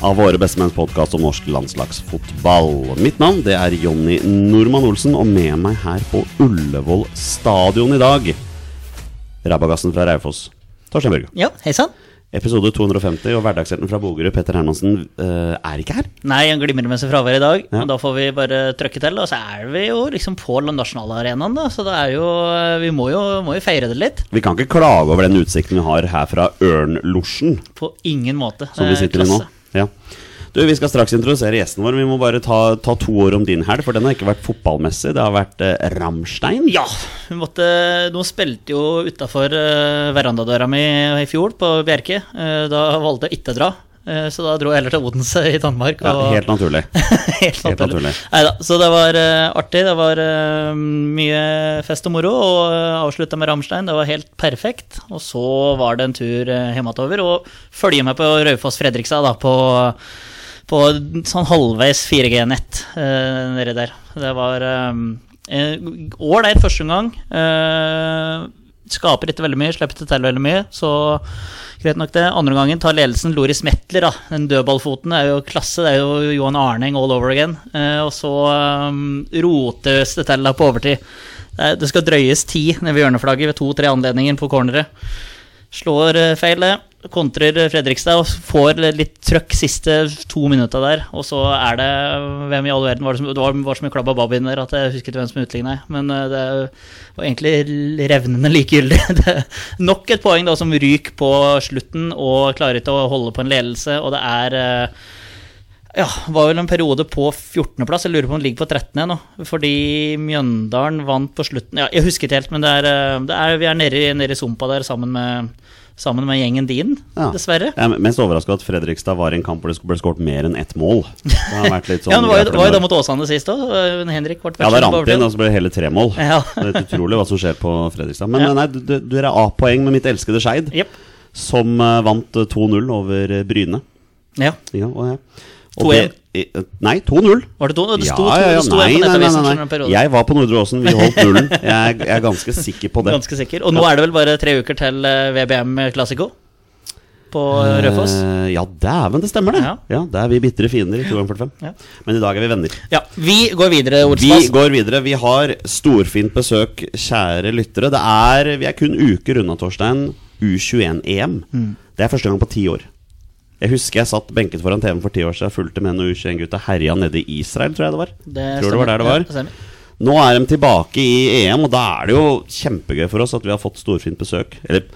av våre bestemenns podkast om norsk landslagsfotball. Mitt navn det er Jonny Normann Olsen, og med meg her på Ullevål stadion i dag Rabagassen fra Raufoss, Torstein Børge. Ja, hei sann. Episode 250, og hverdagshelten fra Bogerud, Petter Hermansen, eh, er ikke her. Nei, han glimrer med sitt fravær i dag. Ja. Da får vi bare trøkke til. Og så er vi jo liksom på nasjonalarenaen, da. Så det er jo Vi må jo, må jo feire det litt. Vi kan ikke klage over den utsikten vi har her fra Ørnlosjen. På ingen måte. som vi er sitter i nå. Ja. Du, Vi skal straks introdusere gjesten vår. Vi må bare ta, ta to år om din helg, for den har ikke vært fotballmessig. Det har vært eh, Ramstein. Ja, vi måtte Nå spilte jo utafor eh, verandadøra mi i fjor, på Bjerke. Eh, da valgte jeg ikke å dra. Eh, så da dro jeg heller til Odense i Danmark. Ja, helt naturlig. Helt Helt naturlig. Neida, så det var uh, artig. Det var uh, mye fest og moro. Og uh, avslutta med Ramstein. Det var helt perfekt. Og så var det en tur uh, hjemover. Og følge med på Raufoss-Fredrikstad da, på, på sånn halvveis 4G-nett uh, nedi der. Det var ålreit uh, første gang. Eh, skaper ikke veldig mye, slipper ikke til veldig mye. Så greit nok det. Andre gangen tar ledelsen Loris Metler, da. Den dødballfoten er jo klasse. Det er jo Johan Arning all over again. Eh, og så um, rotes det til på overtid. Er- det skal drøyes ti nede ved hjørneflagget ved to-tre anledninger på corneret. Slår eh, feil, det. Kontrer Fredrikstad og får litt trøkk siste to minutta der. Og så er det Hvem i all verden var det som Det var, var så mye klabb av babyen der at jeg husker ikke hvem som utligna. Men eh, det var egentlig revnende likegyldig. Det nok et poeng da som ryker på slutten og klarer ikke å holde på en ledelse, og det er eh, ja, var vel en periode på 14.-plass. Jeg lurer på om den ligger på 13. nå. Fordi Mjøndalen vant på slutten Ja, Jeg husker ikke helt, men det er, eh, det er, vi er nede i sumpa der sammen med, sammen med gjengen din, Ja. dessverre. Jeg er mest overraska at Fredrikstad var i en kamp hvor det ble skåret mer enn ett mål. Det har vært litt sånn ja, men var var jo da mot Åsane sist òg. Henrik ble Ja, det rant inn, og så ble det hele tre mål. Ja. Det er utrolig hva som skjer på Fredrikstad. Men Ja. nei, du, du, er A-poeng med mitt elskede Skeid, yep. som uh, vant eh, 2-0 over eh, Bryne. Ja. Ja, og, ja. Og 2-1. det- Nei, 2-0. Var det to? Det Ja, sto, ja, ja, det sto nei, nei, nei. Jeg var på Nordre Åsen, vi holdt nullen. Jeg, er- ganske sikker på det. Ganske sikker. Og nå er det vel bare tre uker til eh, VBM Classico på Rødfoss? Eh, ja, dæven, det stemmer det. Ja. Ja, Da er vi bitre fiender i 245. Ja. Men i dag er vi venner. Ja, vi går videre, Vi går videre. Vi har storfint besøk, kjære lyttere. Det er, Vi er kun uker unna, Torstein, U21-EM. Mm. Det er første gang på ti år. Jeg husker jeg satt benket foran TV-en for ti år siden, fulgte med noen U21-gutta herja nede i Israel, tror jeg det var. Det tror det var der det var. Ja. Nå er de tilbake i EM, og da er det jo kjempegøy for oss at vi har fått storfint besøk. Eller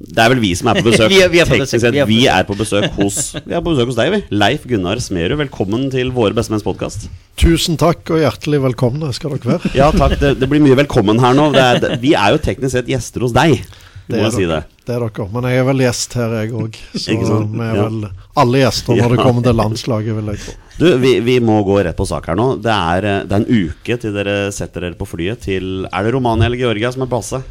det er vel vi som er på besøk. Vi er- vi er på besøk, sett, vi er på besøk. på besøk hos Vi er på besøk hos deg, vi. Leif Gunnar Smerud, velkommen til Våre bestemenns podkast. Tusen takk og hjertelig velkomne skal dere være. Ja, takk. Det, det blir mye velkommen her nå. Det er, det, vi er jo teknisk sett gjester hos deg. Må er si det. Det er dere. Men jeg er vel gjest her, jeg òg. Så vi er vel alle gjester når det kommer til landslaget, vil jeg tro. Du, vi, vi må gå rett på sak her nå. Det er, eh, det er en uke til dere setter dere på flyet til Er det Romania eller Georgia som er base?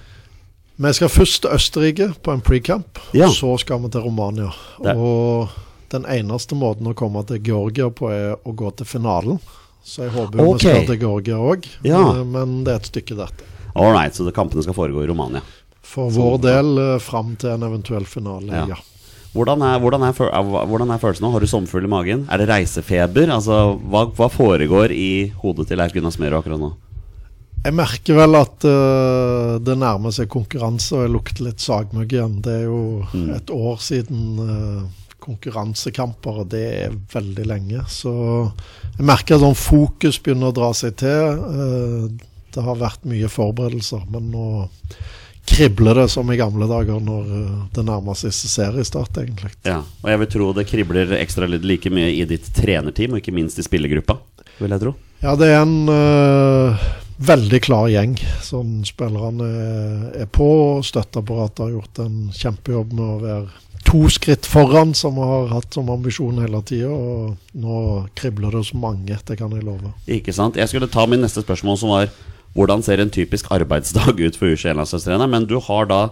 Vi skal først til Østerrike på en pre-camp. Ja. Så skal vi til Romania. Det- Og den eneste måten å komme til Georgia på, er å gå til finalen. Så jeg håper okay. vi skal til Georgia òg. Ja. Men det er et stykke dette. All right, så kampene skal foregå i Romania. For vår del eh, fram til en eventuell finale, Ja. ja. Hvordan er, hvordan, er, er- hvordan er følelsen nå? Har du sommerfugl i magen? Er det reisefeber? Altså, hva, hva foregår i hodet til Leif Gunnar Smerud akkurat nå? Jeg merker vel at uh, det nærmer seg konkurranse, og jeg lukter litt sagmugg igjen. Det er jo Mm. et år siden uh, konkurransekamper, og det er veldig lenge. Så jeg merker at sånn fokus begynner å dra seg til. Uh, Det har vært mye forberedelser, men nå kribler det som i gamle dager når eh, det nærmer seg seriestart, egentlig. Ja, og jeg vil tro det kribler ekstra litt like mye i ditt trenerteam, og ikke minst i spillergruppa, vil jeg tro. Ja, det er en uh, veldig klar gjeng som spillerne er- er på. og Støtteapparatet har gjort en kjempejobb med å være to skritt foran, som vi har hatt som ambisjon hele tida. Og nå kribler det hos mange, det kan jeg love. Ikke sant? Jeg skulle ta min neste spørsmål, som var hvordan ser en typisk arbeidsdag ut for U21-landslagstrener, Men du har da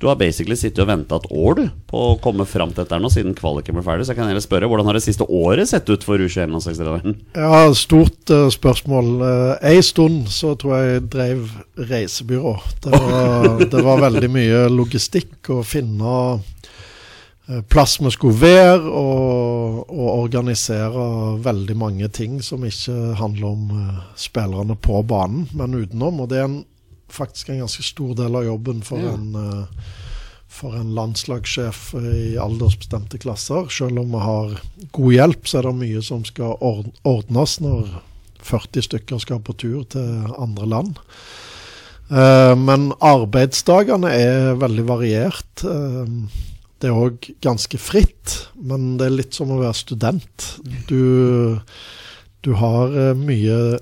du har basically sittet og venta et år du på å komme fram til dette nå, siden kvaliken ble ferdig. Så jeg kan heller spørre, hvordan har det siste året sett ut for U21-landslagstreneren? Ja, stort uh, spørsmål. Uh, en stund så tror jeg jeg drev reisebyrå. Det var, det var veldig mye logistikk å finne plass vi skulle være, og, og organisere veldig mange ting som ikke handler om eh, spillerne på banen, men utenom. Og det er en, faktisk en ganske stor del av jobben for Ja. en eh, for en landslagssjef eh, i aldersbestemte klasser. Selv om vi har god hjelp, så er det mye som skal ordnes når 40 stykker skal på tur til andre land. Eh, men arbeidsdagene er veldig variert. Eh, det er òg ganske fritt, men det er litt som å være student. Du, du har eh, mye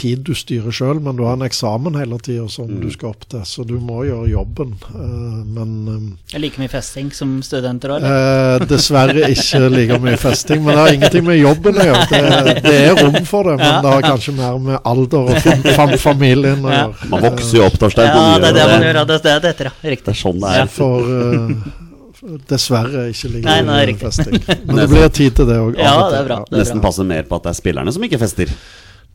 tid du styrer sjøl, men du har en eksamen hele tida som Mm. du skal opp til, så du må gjøre jobben. Eh, men Det er like mye festing som studenter òg? eh, eh, dessverre ikke like mye festing. Men det har ingenting med jobben å gjøre. Det, det er rom for det, men det har kanskje mer med alder og fam fam familien å gjøre. Man vokser jo opp, Torstein. Ja, det er det man jo gjør. ja, Det det er dette, ja. Det Riktig. er sånn det er. For eh, dessverre ikke ligger Nei, nei, under festing. Men det blir tid til det òg. Ja, det er bra. Det er Nesten bra. passer mer på at det er spillerne som ikke fester.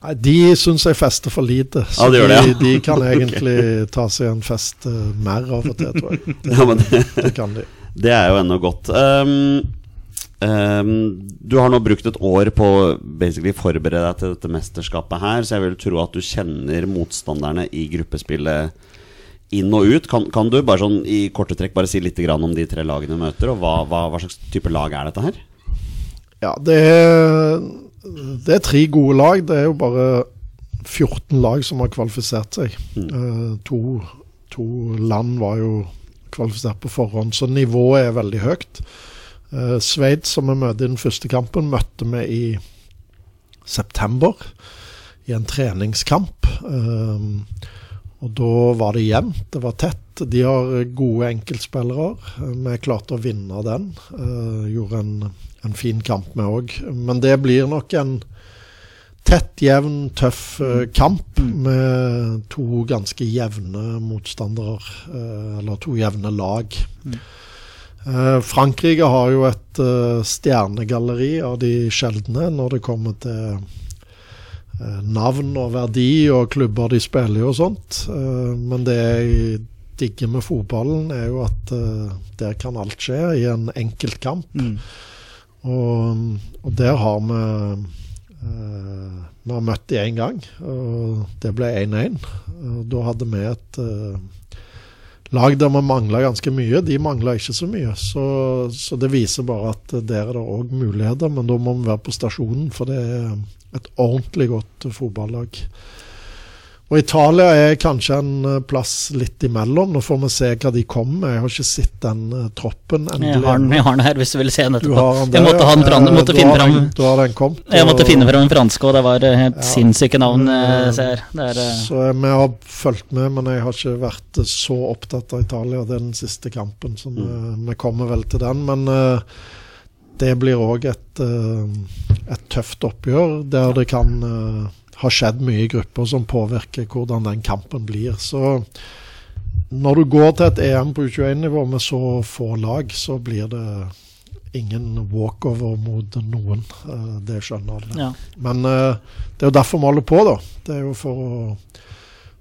Nei, De syns jeg fester for lite. Så Ja, det gjør det, ja. de, de kan egentlig ta seg en fest uh, mer av og til, tror jeg. Ja, men det, Det kan de. det er jo ennå godt. Um, um, du har nå brukt et år på å forberede deg til dette mesterskapet her, så jeg vil tro at du kjenner motstanderne i gruppespillet inn og ut. Kan, kan du bare sånn i korte trekk bare si litt grann om de tre lagene du møter, og hva, hva, hva slags type lag er dette her? Ja, det er, det er tre gode lag. Det er jo bare 14 lag som har kvalifisert seg. Eh, to, to land var jo kvalifisert på forhånd, så nivået er veldig høyt. Uh, Sveits, som vi møter i den første kampen, møtte vi i september i en treningskamp. Eh, og da var det jevnt, det var tett. De har gode enkeltspillere. Vi klarte å vinne den. Eh, gjorde en, en fin kamp, vi òg. Men det blir nok en tett, jevn, tøff eh, kamp med to ganske jevne motstandere. eh, eller to jevne lag. Eh, Frankrike har jo et stjernegalleri av de sjeldne når det kommer til navn og verdi og klubber de spiller i og sånt. Eh, men det jeg digger med fotballen, er jo at eh, der kan alt skje i en enkeltkamp. Mm. Og, og der har vi eh, Vi har møtt de én gang, og det ble 1-1. Og Da hadde vi et eh, lag der vi mangla ganske mye. De mangla ikke så mye. Så, så det viser bare at der er det òg muligheter, men da må vi være på stasjonen, for det er et ordentlig godt fotballag. Og Italia er kanskje en eh, plass litt imellom. Nå får vi se hva de kommer med. Jeg har ikke sett den uh, troppen Jeg endelig. har den, jeg har den her, hvis du vil se den etterpå. Jeg måtte, ha den måtte finne fram den-. Jeg måtte finne fram en franske, og det var eh, helt Ja. sinnssyke navn. eh, Men, ser. Det er, eh, Så vi har fulgt med, men jeg har ikke vært så opptatt av Italia. Det er den siste kampen, så vi, vi kommer vel til den. Men det blir òg et, et tøft oppgjør, der det kan eh, ha skjedd mye i grupper som påvirker hvordan den kampen blir. Så når du går til et EM på U21-nivå med så få lag, så blir det ingen walkover mot noen. Eh, Det skjønner alle. ja. Men eh, det er jo derfor vi holder på, da. Det er jo for å,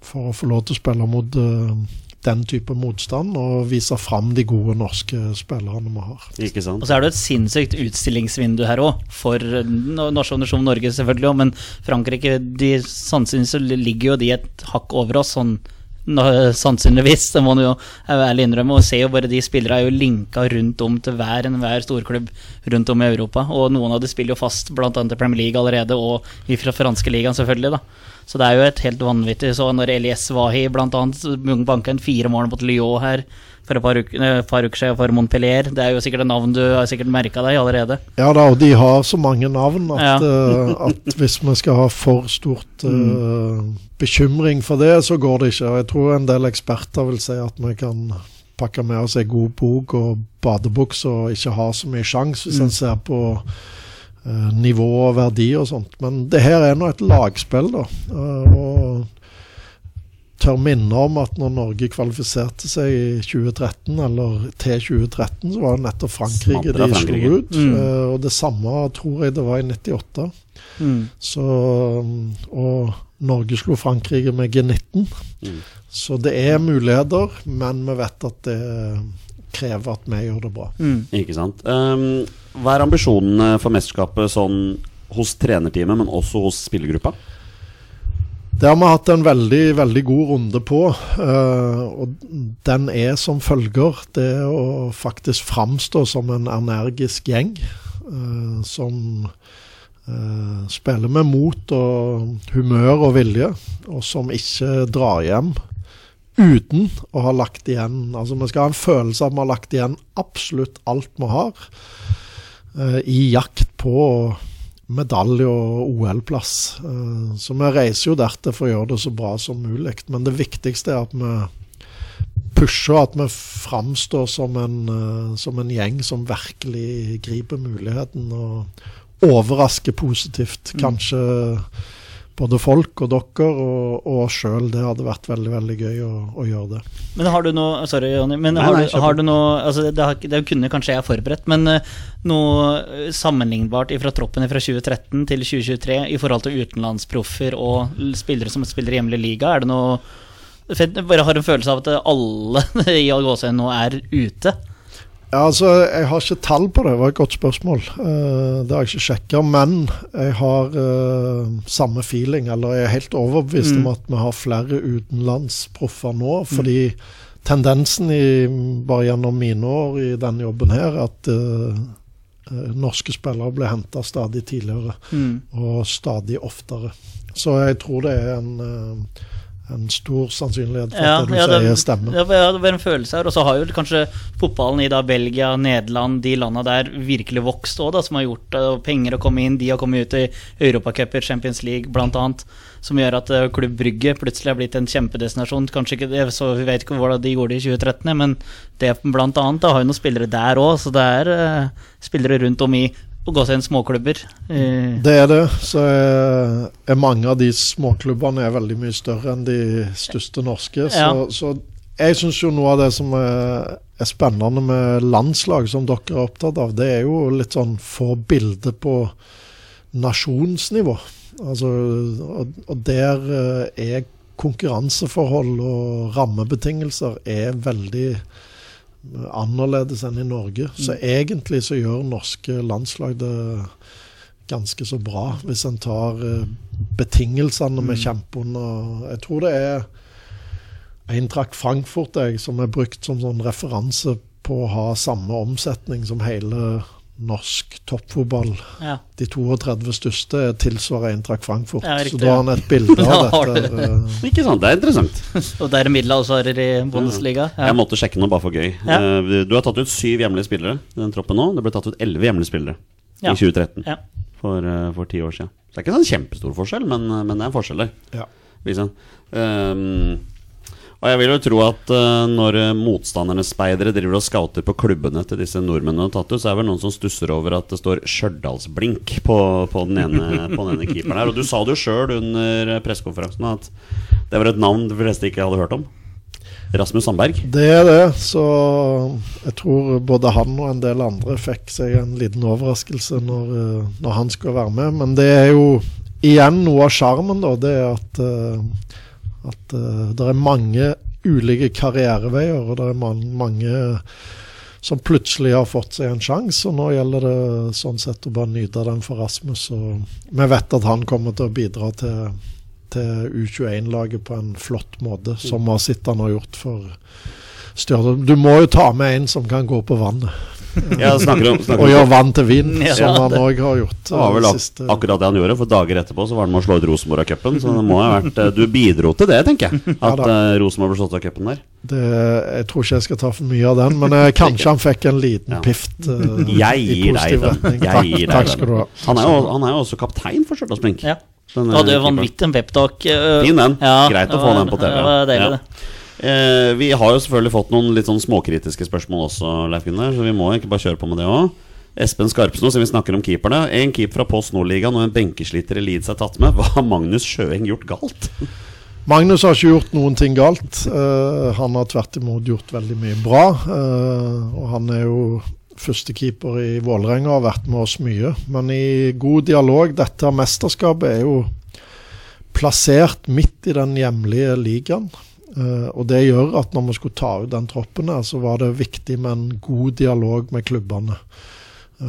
for å få lov til å spille mot eh, den type motstand og viser fram de gode norske spillerne vi har. Ikke sant? Og så er det et sinnssykt utstillingsvindu her òg, for eh, nasjoner som Norge selvfølgelig òg, men Frankrike de, Sannsynligvis ligger jo de et hakk over oss sånn sannsynligvis, det må man jo ærlig innrømme. Og ser jo bare de spillere er jo linka rundt om til hver enhver storklubb rundt om i Europa. Og noen av de spiller jo fast bl.a. til Premier League allerede, og i fra franske ligaen, selvfølgelig. da Så det er jo et helt vanvittig. Så når Elias Wahi bl.a. banka inn fire mål mot Lyon her for et par uker, eh, par uker siden for Montpellier, det er jo sikkert et navn du har sikkert merka deg allerede. Ja da, og de har så mange navn at, Ja. eh, at hvis vi skal ha for stort uh, bekymring for det, så går det ikke. Og jeg tror en del eksperter vil si at vi kan pakke med oss ei god bok og badebukse og ikke ha så mye sjanse hvis en ser på nivå og verdi og sånt. Men det her er nå et lagspill, da. eh, og tør minne om at når Norge kvalifiserte seg i 2013, eller til 2013, så var det nettopp Frankrike de slo ut. Mm. eh, og det samme tror jeg det var i 98. Mm. Så, og Norge slo Frankrike med G19. Mm. Så det er muligheter, men vi vet at det krever at vi gjør det bra. Mm. Ikke sant. Um, hva er ambisjonene for mesterskapet sånn hos trenerteamet, men også hos spillergruppa? Det har vi hatt en veldig, veldig god runde på. eh, og den er som følger. Det å faktisk framstå som en energisk gjeng. eh, som eh, spiller med mot og humør og vilje. Og som ikke drar hjem uten å ha lagt igjen Altså Vi skal ha en følelse av at vi har lagt igjen absolutt alt vi har. eh, I jakt på medalje og OL-plass. Eh, Så vi reiser jo dertil for å gjøre det så bra som mulig. Men det viktigste er at vi pusher, at vi framstår som en, eh, som en gjeng som virkelig griper muligheten og overrasker positivt. Kanskje både folk og dere og, og oss sjøl. Det hadde vært veldig veldig gøy å, å gjøre det. Men har du noe Sorry, Jonny. Men har, nei, du, har du noe altså det, har, det kunne kanskje jeg forberedt, men eh, noe eh, sammenlignbart fra troppen fra 2013 til 2023 i forhold til utenlandsproffer og spillere som spiller i hjemlig liga? Er det noe Jeg bare har en følelse av at alle i Gåsøy nå er ute. Ja, altså, Jeg har ikke tall på det, det var et godt spørsmål. Eh, det har jeg ikke sjekka. Men jeg har eh, samme feeling, eller jeg er helt overbevist Mm. om at vi har flere utenlandsproffer nå. Fordi tendensen i, bare gjennom mine år i denne jobben her, at eh, norske spillere blir henta stadig tidligere Mm. og stadig oftere. Så jeg tror det er en, eh, en stor sannsynlighet for Ja, at det du ja, sier, det, stemmer. ja, det var en følelse her. Og så har jo kanskje fotballen i da Belgia, Nederland, de landa der virkelig vokst òg, som har gjort uh, penger å komme inn. De har kommet ut i Europacuper, Champions League bl.a. Som gjør at uh, Klubb Brygge plutselig har blitt en kjempedestinasjon. Kanskje ikke det, så Vi vet ikke hvordan de gjorde det i 2013, men det da, har jo noen spillere der òg. Så det er uh, spillere rundt om i å gå seg inn småklubber. Uh, Det er det. Så er, er mange av de småklubbene er veldig mye større enn de største norske. Så, Ja. så jeg syns jo noe av det som er, er spennende med landslag, som dere er opptatt av, det er jo litt sånn få bilde på nasjonsnivå. Altså, og, og der eh, er konkurranseforhold og rammebetingelser er veldig eh, annerledes enn i Norge. Så egentlig så gjør norske landslag det ganske så bra, hvis en tar eh, betingelsene vi kjemper under. Jeg tror det er Eintracht Frankfurt jeg, som er brukt som sånn referanse på å ha samme omsetning som hele norsk toppfotball. ja. De 32 største tilsvarer Eintracht Frankfurt. Ja, riktig, så da har han et bilde av dette. eh, Ikke sant, det er interessant. Og det er middelaldersvarer i Bundesliga. Ja. Jeg måtte sjekke noe bare for gøy. Ja. Eh, Du har tatt ut syv hjemlige spillere i den troppen nå. Det ble tatt ut elleve hjemlige spillere Ja. i 2013. Ja. For, eh, for ti år siden. Så det er ikke sånn kjempestor forskjell, men, men det er en forskjell der. ja. Liksom. Ehm, og jeg vil jo tro at uh, når eh, motstandernes speidere driver og scouter på klubbene til disse nordmennene og tatt ut, så er det vel noen som stusser over at det står Stjørdalsblink på, på, den ene, på den ene keeperen her. Og du sa det jo sjøl under pressekonferansen at det var et navn de fleste ikke hadde hørt om. Rasmus Sandberg. Det er det. Så jeg tror både han og en del andre fikk seg en liten overraskelse når, eh, når han skulle være med. Men det er jo igjen noe av sjarmen, da. Det er at, eh, at uh, det er mange ulike karriereveier, og det er man, mange som plutselig har fått seg en sjanse. Og nå gjelder det sånn sett å bare nyte den for Rasmus. Og vi vet at han kommer til å bidra til, til U21-laget på en flott måte, som Masittan har gjort for Stjørdal. Du må jo ta med en som kan gå på vannet, Ja, snakker om, snakker og gjør vann til vin, Ja, som han det- òg har gjort. Det var eh, vel siste- akkurat det han gjorde, for dager etterpå så var det med å slå ut Rosenborg av cupen. Så det må ha vært eh, Du bidro til det, tenker jeg. At ja, uh, Rosenborg ble slått av cupen der. det, jeg tror ikke jeg skal ta for mye av den, men uh, kanskje han fikk en liten Ja. pift. uh, Jeg gir deg positiv den. retning. Jeg Takk, gir deg takk den. skal du ha. Han er jo, han er jo også kaptein for Stjørdals Blink. Ja. Den, Du hadde eh, jo vanvittig en peptalk. Uh, Fin den. Ja, Greit å det få den på TV. Det var deilig, Ja. det. Eh, vi har jo selvfølgelig fått noen litt sånn småkritiske spørsmål også, Leif Gunnar, så vi må ikke bare kjøre på med det òg. Espen Skarpsno, siden vi snakker om keeperne. En keeper fra Post Nordligaen og en benkesliter i Leeds er tatt med. Hva har Magnus Sjøeng gjort galt? Magnus har ikke gjort noen ting galt. Uh, han har tvert imot gjort veldig mye bra. Uh, og han er jo førstekeeper i Vålerenga og har vært med oss mye. Men i god dialog Dette mesterskapet er jo plassert midt i den hjemlige ligaen. Eh, og det gjør at når vi skulle ta ut den troppen, her, så var det viktig med en god dialog med klubbene.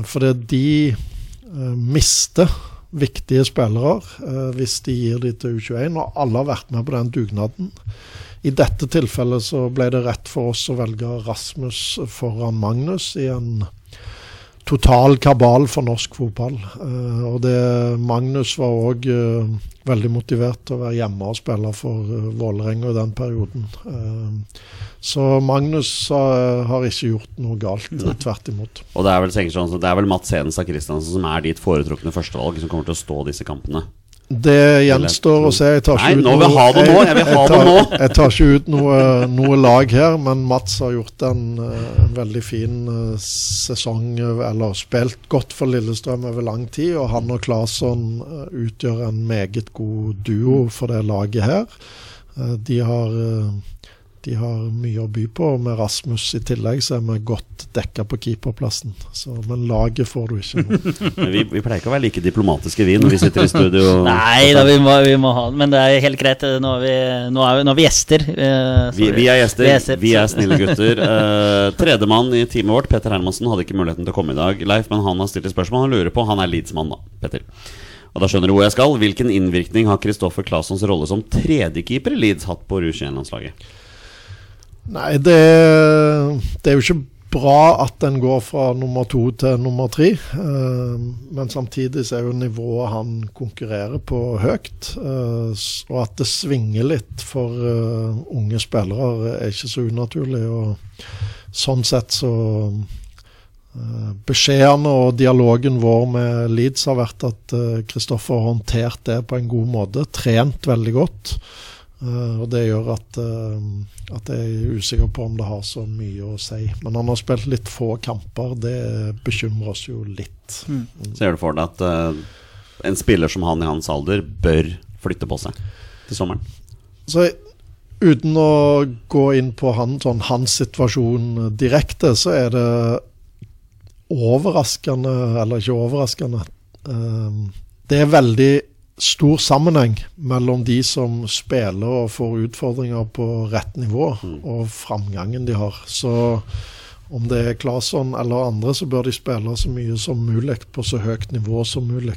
for fordi de eh, mister viktige spillere eh, hvis de gir de til U21, og alle har vært med på den dugnaden. I dette tilfellet så ble det rett for oss å velge Rasmus foran Magnus i en total kabal for norsk fotball. Eh, og det, Magnus var òg veldig motivert til å være hjemme og spille for uh, Vålerenga i den perioden. Eh, så Magnus eh, har ikke gjort noe galt, tvert imot. Og det er vel, sånn, så det er vel Mats Hedenstad Christiansen som er ditt foretrukne førstevalg, som kommer til å stå disse kampene. Det gjenstår å se. Jeg tar Nei, ikke ut nå vil jeg jeg tar. Jeg tar ikke ut noe, noe lag her, men Mats har gjort en, eh, en veldig fin eh, sesong, eller spilt godt for Lillestrøm over lang tid. Og han og Claesson eh, utgjør en meget god duo for det laget her. De har, de har mye å by på, og med Rasmus i tillegg så er vi godt dekka på keeperplassen. Så, men laget får du ikke. Men vi, vi pleier ikke å være like diplomatiske vi når vi sitter i studio. Nei da, vi må, vi må ha den. Men det er helt greit. Nå er vi, nå er vi, nå er vi gjester. eh, Vi, vi er gjester, Vi vi er er, snille gutter. Uh, Tredjemann i teamet vårt, Petter Hermansen, hadde ikke muligheten til å komme i dag, Leif, men han har stilt et spørsmål. Han lurer på, han er Leeds-mann, da, Petter. Og da skjønner du hvor jeg skal. Hvilken innvirkning har Kristoffer Classons rolle som tredjekeeper i Leeds hatt på U21-landslaget? Nei, det, det er jo ikke bra at den går fra nummer to til nummer tre. Eh, men samtidig så er jo nivået han konkurrerer på høyt. eh, og at det svinger litt for eh, unge spillere er ikke så unaturlig. Og sånn sett så eh, Beskjedene og dialogen vår med Leeds har vært at Kristoffer har håndtert det på en god måte. Trent veldig godt. Eh, og Det gjør at, eh, at jeg er usikker på om det har så mye å si. Men han har spilt litt få kamper. Det bekymrer oss jo litt. Ser du for deg at eh, en spiller som han i hans alder bør flytte på seg til sommeren? Så uten å gå inn på han, sånn, hans situasjon direkte, så er det overraskende, eller ikke overraskende Det er veldig stor sammenheng mellom de som spiller og får utfordringer på rett nivå, og framgangen de har. Så om det er Claesson eller andre, så bør de spille så mye som mulig på så høyt nivå som mulig.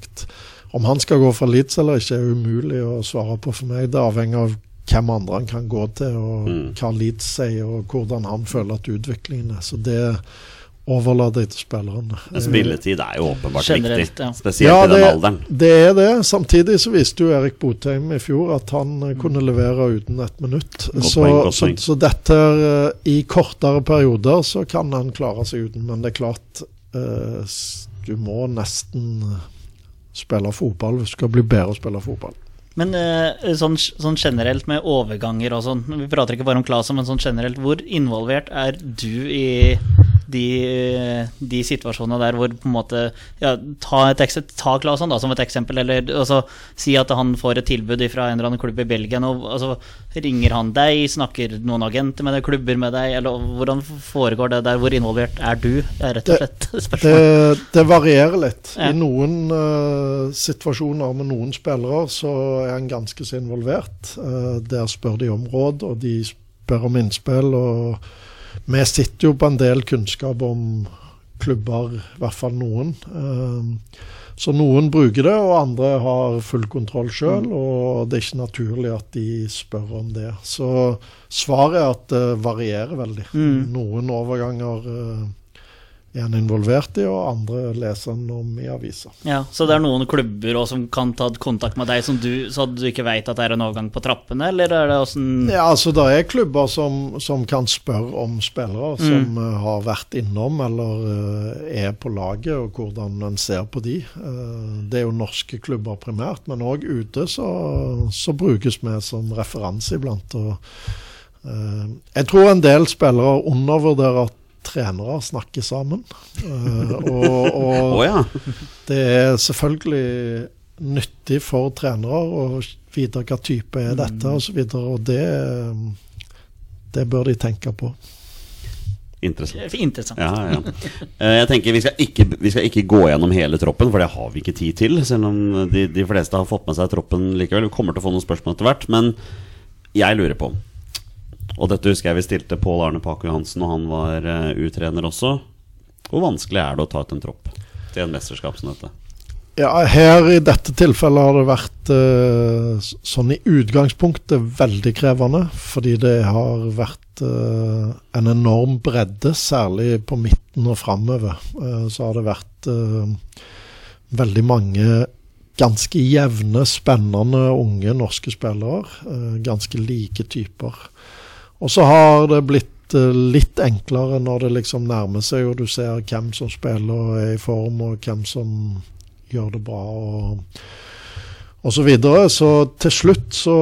Om han skal gå for Leeds eller ikke, er umulig å svare på for meg. Det avhenger av hvem andre han kan gå til, og Mm. hva Leeds sier, og hvordan han føler at utviklingen er. Så det overlater det til spillerne. Spilletid er jo åpenbart Generelt, viktig, ja. spesielt Ja, i den alderen. det er det. Samtidig så viste jo Erik Botheim i fjor at han eh, kunne levere uten et minutt. Godt Så, poeng, godt så, så dette er, eh, I kortere perioder så kan han klare seg uten, men det er klart eh, Du må nesten spille fotball hvis du skal bli bedre å spille fotball. Men eh, sånn, sånn generelt med overganger og sånn, vi prater ikke bare om Klasa, men sånn generelt, hvor involvert er du i de, de situasjonene der hvor på en måte ja, Ta, et, ta Klasen da som et eksempel, eller altså, si at han får et tilbud fra en eller annen klubb i Belgia. Altså, ringer han deg, snakker noen agenter med deg, klubber med deg, eller hvordan foregår det der? Hvor involvert er du? Det er rett og slett Det, spørsmålet. det varierer litt. Ja. I noen uh, situasjoner med noen spillere så er han ganske så involvert. Uh, der spør de om råd, og de spør om innspill. og Vi sitter jo på en del kunnskap om klubber, i hvert fall noen. Eh, så noen bruker det, og andre har full kontroll sjøl. Og det er ikke naturlig at de spør om det. Så svaret er at det varierer veldig. Mm. Noen overganger eh, er en involvert i, og andre leser en om i aviser. Ja, Så det er noen klubber også som kan ta kontakt med deg som du, så du ikke veit at det er en overgang på trappene, eller er det åssen Ja, altså Det er klubber som, som kan spørre om spillere som uh, har vært innom eller uh, er på laget, og hvordan en ser på de. Uh, det er jo norske klubber primært, men òg ute så, så brukes vi som referanse iblant. Og, jeg tror en del spillere undervurderer at trenere snakker sammen. Eh, og, og oh, ja. det er selvfølgelig nyttig for trenere å vite hva type er dette osv. Og, så og det, det bør de tenke på. Interessant. Interessant. Ja, ja. Eh, Jeg tenker vi skal, ikke, vi skal ikke gå gjennom hele troppen, for det har vi ikke tid til. Selv om de, de fleste har fått med seg troppen likevel. Vi kommer til å få noen spørsmål etter hvert. Men jeg lurer på Og dette husker jeg vi stilte Pål Arne Paco Johansen, og han var eh, U-trener også. Hvor vanskelig er det å ta ut en tropp til en mesterskap som dette? Ja, her i dette tilfellet har det vært eh, sånn i utgangspunktet veldig krevende. Fordi det har vært eh, en enorm bredde, særlig på midten og framover. Eh, så har det vært eh, veldig mange ganske jevne, spennende unge norske spillere. eh, ganske like typer. Og så har det blitt eh, litt enklere når det liksom nærmer seg, og du ser hvem som spiller og er i form, og hvem som gjør det bra og, og så videre. Så til slutt så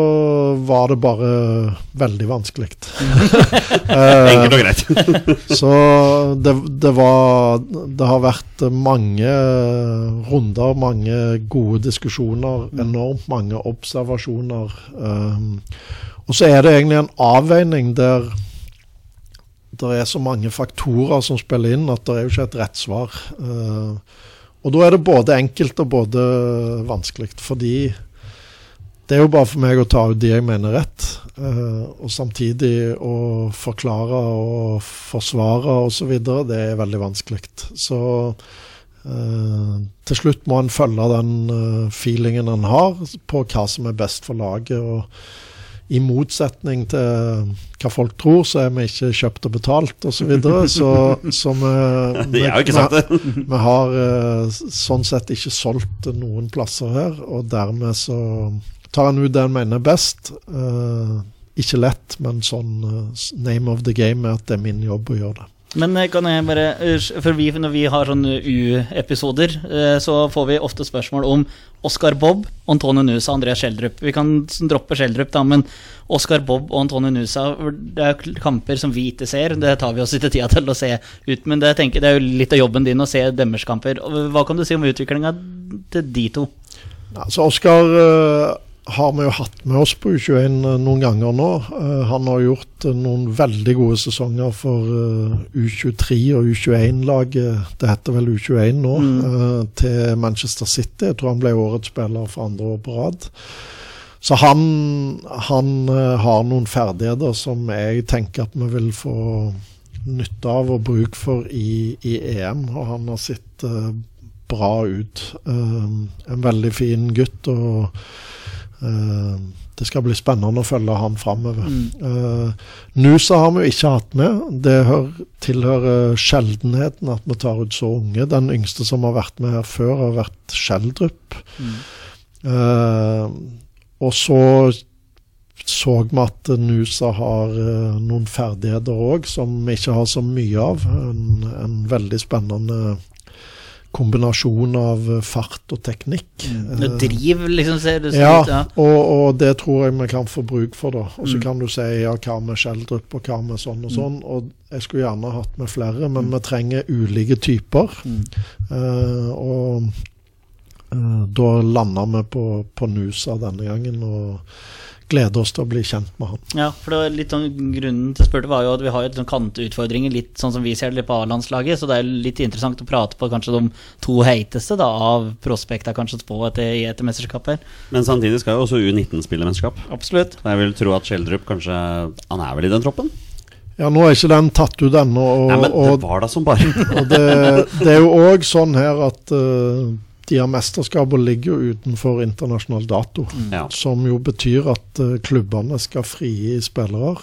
var det bare veldig vanskelig. Enkelt og greit. Så det, det var Det har vært mange runder, mange gode diskusjoner, enormt mange observasjoner. Um, og så er det egentlig en avveining der det er så mange faktorer som spiller inn at det er jo ikke et rett svar. Uh, og da er det både enkelt og både vanskelig, fordi det er jo bare for meg å ta ut de jeg mener rett, eh, og samtidig å forklare og forsvare osv. Det er veldig vanskelig. Så eh, til slutt må en følge den eh, feelingen en har på hva som er best for laget. og i motsetning til hva folk tror, så er vi ikke kjøpt og betalt osv. Så, videre, så så vi, vi, det. vi har eh, sånn sett ikke solgt noen plasser her, og dermed så tar en ut det en mener er best. Eh, ikke lett, men sånn eh, name of the game er at det er min jobb å gjøre det. Men eh, kan jeg bare eh, For vi, når vi har sånne U-episoder, eh, så får vi ofte spørsmål om Oscar Bob, Antone Nusa og Andreas Schjelderup. Vi kan droppe Schjelderup, da, men Oscar Bob og Antone Nusa Det er kamper som vi ikke ser. Det tar vi oss ikke tida til å se ut, men det, tenker, det er jo litt av jobben din å se deres kamper. Hva kan du si om utviklinga til de to? Altså Oscar har vi jo hatt med oss på U21 noen ganger nå. Eh, han har gjort eh, noen veldig gode sesonger for eh, U23 og U21-laget, det heter vel U21 nå, mm. til Manchester City. Jeg tror han ble årets spiller for andre år på rad. Så han, han eh, har noen ferdigheter som jeg tenker at vi vil få nytte av og bruk for i, i EM, og han har sett eh, bra ut. Eh, en veldig fin gutt. og Eh, det skal bli spennende å følge han framover. Mm. Nusa har vi jo ikke hatt med. Det tilhører sjeldenheten at vi tar ut så unge. Den yngste som har vært med her før, har vært Skjeldrup. Eh, og så så vi at Nusa har eh, noen ferdigheter òg som vi ikke har så mye av. En, en veldig spennende kombinasjon av fart og teknikk. Mm. Eh, driv, liksom, ser det ja, ut. Ja. og, og det tror jeg vi kan få bruk for, da. Og så Mm. kan du si ja, hva med Schjelderup, og hva med sånn og sånn. Og jeg skulle gjerne hatt med flere, men vi trenger ulike typer. Mm. Eh, og uh, da landa vi på, på Nusa denne gangen, og gleder oss til å bli kjent med han. Ja, for det var litt sånn Grunnen til spurte var jo at vi har jo sånn kanteutfordringer, litt sånn som vi ser det på A-landslaget. Så det er litt interessant å prate på kanskje de to heiteste da, av prospekta kanskje på etter, i etter mesterskapet. Men samtidig skal jo også U19 spille mesterskap. Absolutt. Så jeg vil tro at Schjelderup kanskje Han er vel i den troppen? Ja, nå er ikke den tatt ut ennå. Og, Nei, men det var da som bare og det, det er jo òg sånn her at eh, de her mesterskapene ligger jo utenfor internasjonal dato. Ja. Som jo betyr at eh, klubbene skal frigi spillere.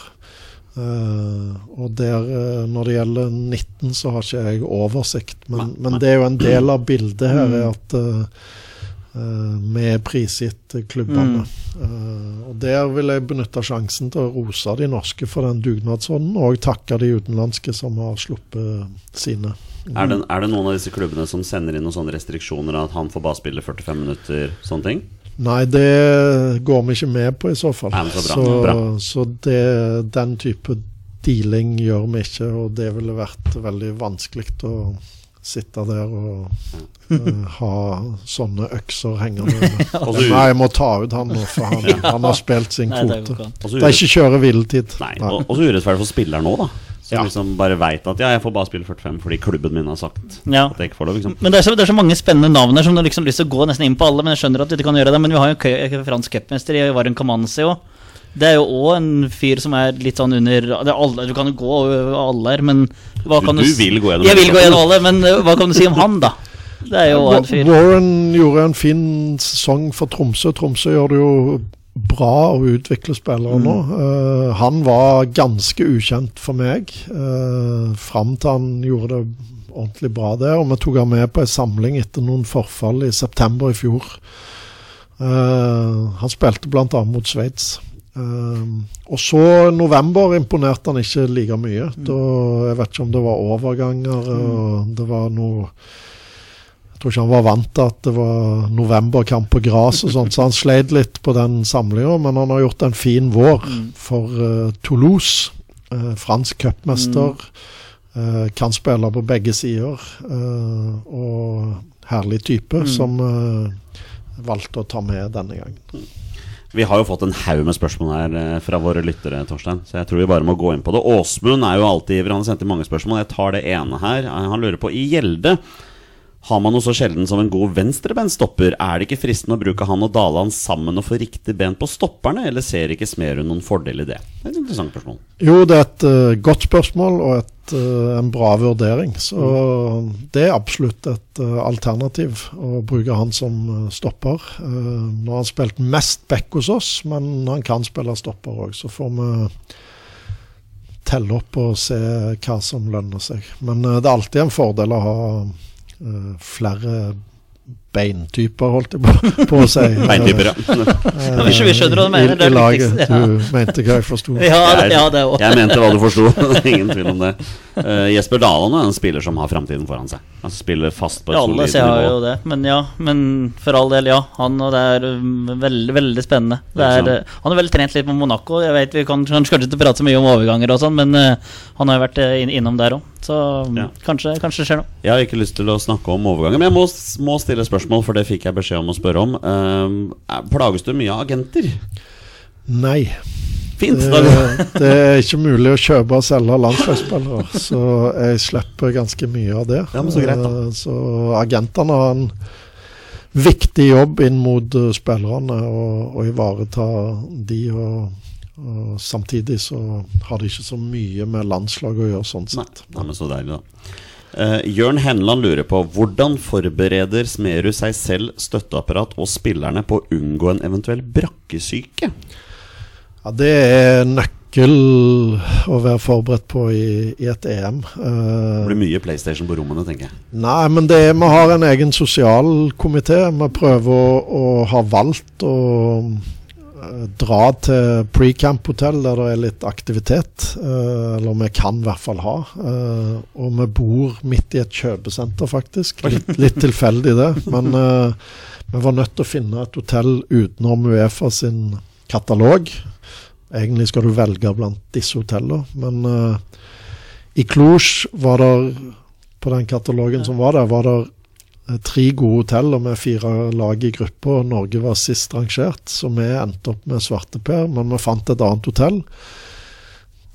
Uh, og der, uh, når det gjelder 19, så har ikke jeg oversikt. Men, men det er jo en del av bildet her er at vi er prisgitt klubbene. Eh, og der vil jeg benytte sjansen til å rose de norske for den dugnadsånden, og takke de utenlandske som har sluppet sine. Er det, er det noen av disse klubbene som sender inn noen sånne restriksjoner at han får bare spille 45 minutter, sånne ting? Nei, det går vi ikke med på i så fall. Nei, så bra. så Bra. så det, den type dealing gjør vi ikke, og det ville vært veldig vanskelig å sitte der og uh, ha sånne økser hengende. Nei, jeg må ta ut han nå, for han, han har spilt sin kvote. Det er ikke kjøre hviletid. Og, så urettferdig for spilleren nå, da. Som Ja. liksom bare veit at ja, jeg får bare spille 45 fordi klubben min har sagt Ja. at jeg ikke får lov. Liksom. Men det er, så, det er så mange spennende navn her som du liksom har lyst til å gå nesten inn på alle. Men jeg skjønner at du ikke kan gjøre det. Men vi har jo en fransk cupmester i Varun Kamanzi òg. Det er jo òg en fyr som er litt sånn under det er alle, Du kan jo gå over alle her, men hva Du- du, du vil gå gjennom Jeg vil gå gjennom alle, men uh, hva kan du si om han, da? Det er jo en fyr. Warren gjorde en fin sesong for Tromsø. Tromsø gjør det jo bra å utvikle spillere nå. Uh, han var ganske ukjent for meg uh, fram til han gjorde det ordentlig bra der. Og vi tok han med på en samling etter noen forfall i september i fjor. Uh, han spilte bl.a. mot Sveits. Uh, og så november imponerte han ikke like mye. Da, jeg vet ikke om det var overganger, og det var noe tror ikke han var vant til at det var novemberkamp på gress og sånt, så han sleit litt på den samlinga. Men han har gjort en fin vår for uh, Toulouse. Uh, fransk cupmester. Uh, kan spille på begge sider. eh, og herlig type som eh, valgte å ta med denne gangen. Vi har jo fått en haug med spørsmål her fra våre lyttere, Torstein. Så jeg tror vi bare må gå inn på det. Åsmund er jo alltid ivrig. Han har sendt inn mange spørsmål. Jeg tar det ene her. Han lurer på I Gjelde har man noe så sjelden som en god venstrebenstopper, Er det ikke fristende å bruke han og Daland sammen og få riktig ben på stopperne, eller ser ikke Smerud noen fordel i det? Det er et interessant spørsmål. Jo, det er et uh, godt spørsmål og et, uh, en bra vurdering. Så det er absolutt et uh, alternativ å bruke han som stopper. Nå har han spilt mest back hos oss, men han kan spille stopper òg. Så får vi telle opp og se hva som lønner seg. Men det er alltid en fordel å ha eh, flere beintyper, holdt jeg på, på å si. Beintyper, ja. Eh, Vi skjønner- vi skjønner hva du mener, I, det er i laget. ja. Du mente hva jeg forsto. Ja, ja, det òg. Jeg mente hva du forsto. Ingen tvil om det. Uh, Jesper Daland er en spiller som har framtiden foran seg. Han spiller fast på et Ja, alle solid ser jo nivå. det. Men ja, men for all del, ja. Han og det er um, veldig, veldig spennende. Det er, uh, han har vel trent litt med Monaco. Jeg vet Vi kan kanskje ikke prate så mye om overganger og sånn, men uh, han har jo vært inn, innom der òg. Så um, Ja. kanskje, kanskje det skjer noe. Jeg har ikke lyst til å snakke om overganger, men jeg må, må stille spørsmål, for det fikk jeg beskjed om å spørre om. Eh, er- plages du mye av agenter? Nei. Fint. Det, Da, det er ikke mulig å kjøpe og selge landslagsspillere, så jeg slipper ganske mye av det. Ja, men så greit da. Eh, Så agentene har en viktig jobb inn mot eh, spillerne og, og ivareta de. Og, og samtidig så har de ikke så mye med landslaget å gjøre, sånn Nei, sett. nei, men så deilig, da. Eh, Jørn Henland lurer på hvordan forbereder Smerud seg selv, støtteapparat og spillerne på å unngå en eventuell brakkesyke? Ja, Det er nøkkel å være forberedt på i, i et EM. Uh, Det blir mye PlayStation på rommene, tenker jeg. Nei, men det, vi har en egen sosialkomité. Vi prøver å, å ha valgt å dra til pre-camp-hotell der det er litt aktivitet. eh, eller vi kan i hvert fall ha. Eh, og vi bor midt i et kjøpesenter, faktisk. Litt, litt tilfeldig, det. Men eh, vi var nødt til å finne et hotell utenom Uefa sin katalog. Egentlig skal du velge blant disse hotellene, men eh, i Cluj var det På den katalogen som var der, var det eh, tre gode hoteller med fire lag i gruppa. og Norge var sist rangert, så vi endte opp med svarteper, men vi fant et annet hotell.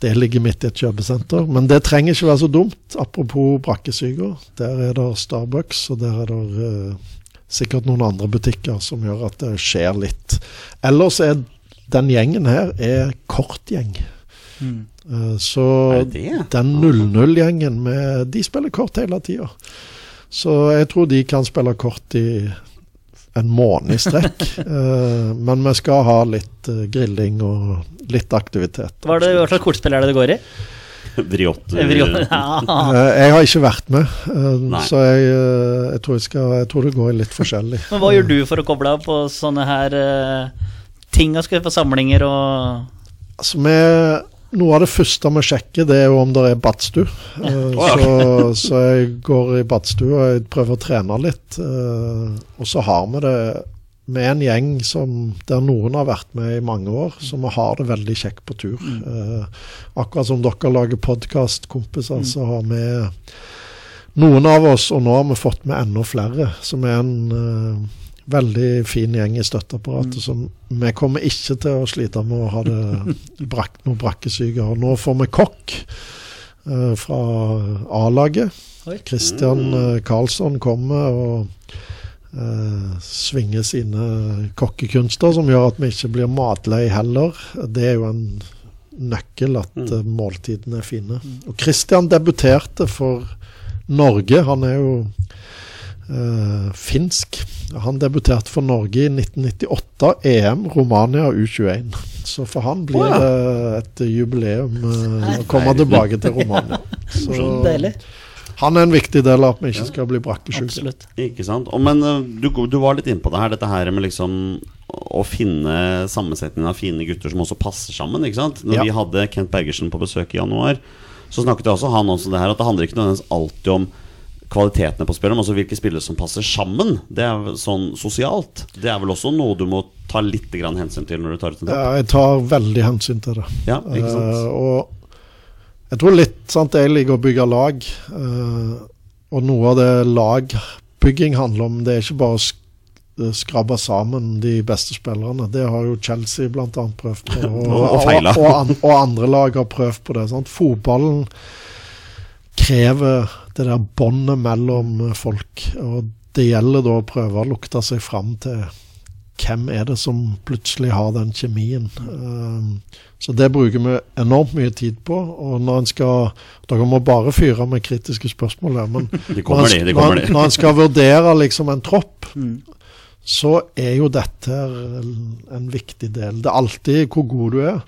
Det ligger midt i et kjøpesenter, men det trenger ikke være så dumt. Apropos brakkesyker, der er det Starbucks, og der er det uh, sikkert noen andre butikker som gjør at det skjer litt. Ellers er den gjengen her er kort gjeng. Mm. Uh, Så det det? den 0-0-gjengen De spiller kort hele tida. Så jeg tror de kan spille kort i en måned i strekk. Eh, Men vi skal ha litt eh, grilling og litt aktivitet. Hva, er det, hva slags kortspill er det det går i? Vriott Eh, Jeg har ikke vært med, så jeg, jeg, tror jeg, skal, jeg tror det går i litt forskjellig. Men hva gjør du for å koble av på sånne her ting på samlinger og Altså, vi, noe av det første vi sjekker, det er jo om det er badstue. Eh, så, så jeg går i badstue og jeg prøver å trene litt. eh, og så har vi det med en gjeng som, der noen har vært med i mange år, så vi har det veldig kjekt på tur. Eh, akkurat som dere lager podkastkompiser, så har vi noen av oss, og nå har vi fått med enda flere, som er en veldig fin gjeng i støtteapparatet. Så vi kommer ikke til å slite med å ha det brak, noe brakkesyke. Og nå får vi kokk eh, fra A-laget. Kristian Christian eh, Karlsson kommer og eh, svinger sine kokkekunster, som gjør at vi ikke blir matlei heller. Det er jo en nøkkel at eh, måltidene er fine. Og Christian debuterte for Norge. Han er jo eh, finsk. Han debuterte for Norge i 1998, EM Romania U21. Så for han blir oh, ja. det et jubileum uh, å komme tilbake til Romania. Så han er en viktig del av at vi ikke skal bli brakkesjuke. Ikke sant? Og, men eh, du, du var litt inne på det her, dette her med liksom å finne sammensetningen av fine gutter som også passer sammen. ikke sant? Når Ja. vi hadde Kent Bergersen på besøk i januar, så snakket også han også det her at det handler ikke nødvendigvis alltid om kvalitetene på spillet, men også hvilke spillere som passer sammen. Det er sånn sosialt. Det er vel også noe du må ta litt grann hensyn til når du tar ut en topp? Ja, jeg tar veldig hensyn til det. Ja, ikke sant? Uh, og jeg tror litt sant, Jeg liker å bygge lag. uh, og noe av det lagbygging handler om, det er ikke bare å skrabbe sammen de beste spillerne. Det har jo Chelsea bl.a. prøvd på. Og, Og og, og andre lag har prøvd på det. Sant? Fotballen krever det der båndet mellom folk. Og det gjelder da å prøve å lukte seg fram til hvem er det som plutselig har den kjemien. Um, så det bruker vi enormt mye tid på. Og når en skal Dere må bare fyre med kritiske spørsmål her, men De når, de. en, de når, en- når en skal vurdere liksom en tropp, Mm. så er jo dette en viktig del. Det er alltid hvor god du er.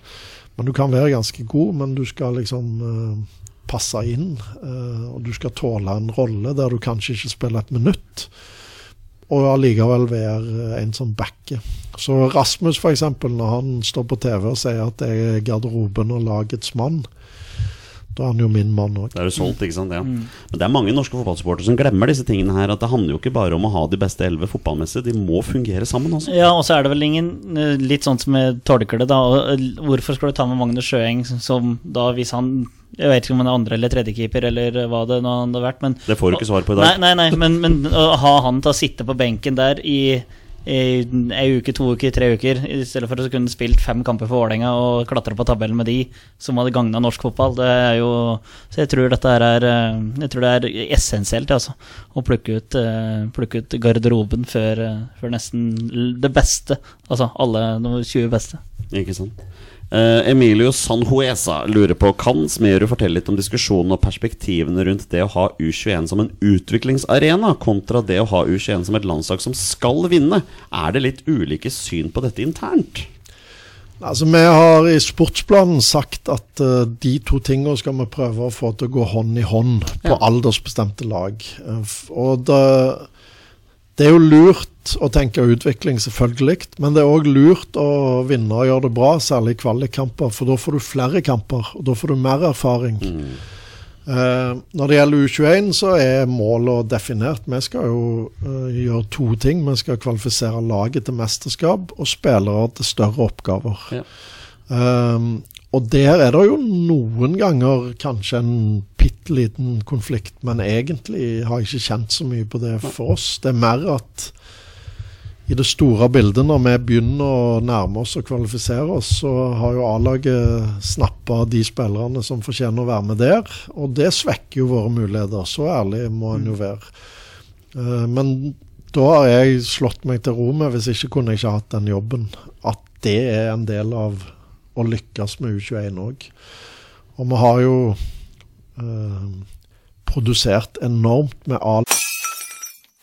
Men du kan være ganske god, men du skal liksom eh, passe inn. eh, og du skal tåle en rolle der du kanskje ikke spiller et minutt. Og allikevel være en som backer. Så Rasmus, f.eks., når han står på TV og sier at jeg er garderoben og lagets mann, da er han jo min mann òg. Det er jo solgt, ikke sant? Ja. Men det er mange norske fotballsupportere som glemmer disse tingene her. At det handler jo ikke bare om å ha de beste elleve fotballmessig, de må fungere sammen også. Ja, og så er det vel ingen eh, Litt sånn som jeg tolker det, da. eh, Hvorfor skal du ta med Magnus Sjøeng som da, hvis han Jeg vet ikke om han er andre- eller tredjekeeper, eller hva det nå hadde vært, men Det får du ikke svar på i dag. nei, nei men, men å ha han til å sitte på benken der i, i ei uke, to uker, tre uker, i stedet for å kunne spilt fem kamper for Vålerenga og klatre på tabellen med de, som hadde gagna norsk fotball, det er jo Så jeg tror dette er eh, Jeg tror det er essensielt, altså. Å plukke ut, eh, plukke ut garderoben før, eh, før nesten det beste. Altså alle de 20 beste. Ikke sant? Eh, Emilio Sanhuesa lurer på Kan Smerud fortelle litt om diskusjonen og perspektivene rundt det å ha U21 som en utviklingsarena, kontra det å ha U21 som et landslag som skal vinne? Er det litt ulike syn på dette internt? Altså, Vi har i sportsplanen sagt at uh, de to tingene skal vi prøve å få til å gå hånd i hånd på Ja. aldersbestemte lag. Uh, og det, det er jo lurt å tenke utvikling, selvfølgelig. Men det er òg lurt å vinne og gjøre det bra, særlig i kvalikkamper. For da får du flere kamper, og da får du mer erfaring. Eh, når det gjelder U21, så er målet definert. Vi skal jo eh, gjøre to ting. Vi skal kvalifisere laget til mesterskap og spillere til større oppgaver. Ja. Eh, og der er det jo noen ganger kanskje en bitte liten konflikt, men egentlig har jeg ikke kjent så mye på det for oss. Det er mer at i det store bildet, når vi begynner å nærme oss og kvalifisere oss, så har jo A-laget snappa de spillerne som fortjener å være med der. Og det svekker jo våre muligheter. Så ærlig må en jo være. Eh, men da har jeg slått meg til ro med, hvis ikke kunne jeg ikke hatt den jobben, at det er en del av å lykkes med U21 òg. Og vi har jo eh, produsert enormt med A.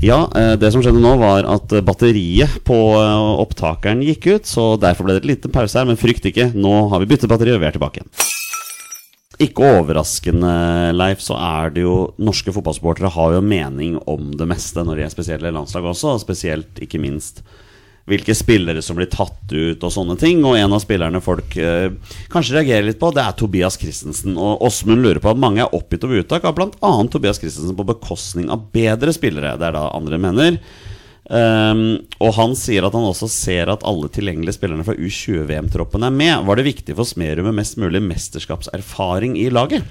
Ja, eh, det som skjedde nå var at eh, batteriet på eh, opptakeren gikk ut, så derfor ble det et liten pause her, men frykt ikke, nå har vi byttet batteri og vi er tilbake igjen. Ikke overraskende, Leif, så er det jo Norske fotballsportere har jo mening om det meste når de er spesielle landslag også, og spesielt ikke minst hvilke spillere som blir tatt ut og sånne ting. Og en av spillerne folk eh, kanskje reagerer litt på, det er Tobias Christensen. Og Åsmund lurer på at mange er oppgitt over uttak av bl.a. Tobias Christensen på bekostning av bedre spillere. Det er da andre mener. Um, og han sier at han også ser at alle tilgjengelige spillerne fra U20-VM-troppen er med. Var det viktig for Smerud med mest mulig mesterskapserfaring i laget?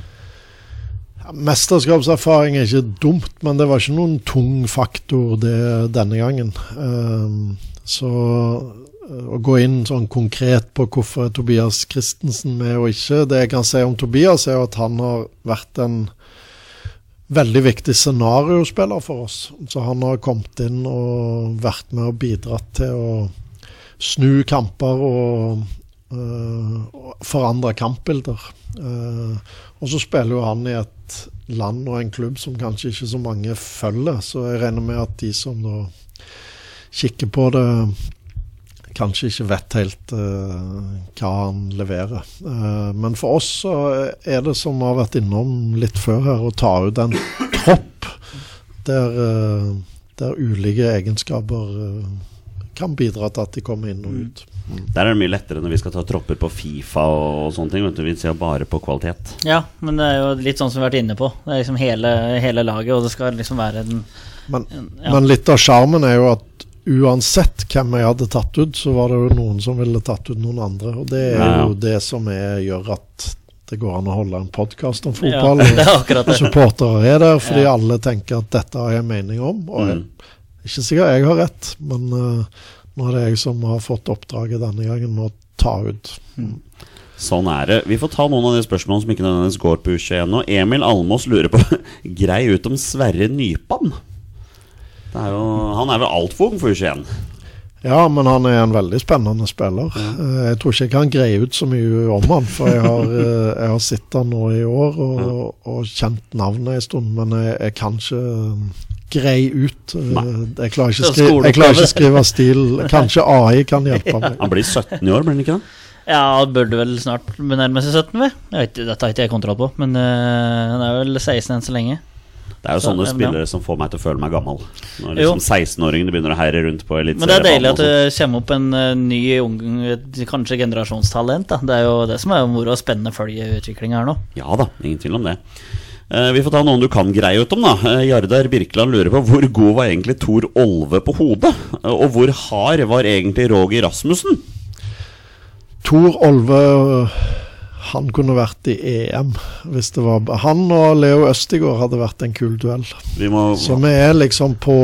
Mesterskapserfaring er ikke dumt, men det var ikke noen tung faktor det denne gangen. Um, så uh, å gå inn sånn konkret på hvorfor er Tobias Christensen med og ikke Det jeg kan si om Tobias, er at han har vært en veldig viktig scenariospiller for oss. Så han har kommet inn og vært med og bidratt til å snu kamper og uh, forandre kampbilder. Uh, og så spiller jo han i et land og en klubb som kanskje ikke så mange følger, så jeg regner med at de som da kikker på det, kanskje ikke vet helt uh, hva han leverer. Uh, men for oss så er det som vi har vært innom litt før her, å ta ut en tropp der, uh, der ulike egenskaper kan bidra til at de kommer inn og ut. Der er det mye lettere når vi skal ta tropper på Fifa og sånne ting. Vi ser bare på kvalitet. Ja, men det er jo litt sånn som vi har vært inne på. Det er liksom hele, hele laget, og det skal liksom være en Men, Ja. men litt av sjarmen er jo at uansett hvem jeg hadde tatt ut, så var det jo noen som ville tatt ut noen andre. Og det er jo ja. det som er, gjør at det går an å holde en podkast om Ja, fotball. det er akkurat og supportere er der fordi Ja. alle tenker at dette har jeg mening om. Og jeg, Mm. ikke sikkert jeg har rett, men uh, nå er det jeg som har fått oppdraget denne gangen med å ta ut. Sånn er det. Vi får ta noen av de spørsmålene som ikke nødvendigvis går på U21 nå. Emil Almås lurer på Grei ut om Sverre Nypan. Det er jo, han er vel altfor ung for U21. Ja, men han er en veldig spennende spiller. Eh, Jeg tror ikke jeg kan greie ut så mye om han, for jeg har, eh, jeg har sett han nå i år og, og kjent navnet en stund, men jeg, jeg kan ikke eh, greie ut. Jeg klarer ikke, Det er skri jeg klarer ikke skrive stil. Kanskje AI kan hjelpe meg. Han blir 17 i år, blir han ikke det? Ja, burde vel snart benærme seg 17, vi. Jeg vet, dette har ikke jeg kontroll på, men øh, han er vel 16 enn så lenge. Det er jo Så, sånne ja, spillere som får meg til å føle meg gammel. Når liksom 16-åringene begynner å herre rundt på Men det er deilig at det kommer opp en øh, ny, ung, kanskje generasjonstalent. Da. Det er jo det som er moro og spennende å følge utviklinga her nå. Ja da, ingen tvil om det. Eh, vi får ta noen du kan greie ut om, da. Eh, Jardar Birkeland lurer på hvor god var egentlig Tor Olve på hodet? Eh, og hvor hard var egentlig Roger Rasmussen? Tor Olve han kunne vært i EM hvis det var Han og Leo Østigård hadde vært en kul duell. Vi må Så vi er liksom på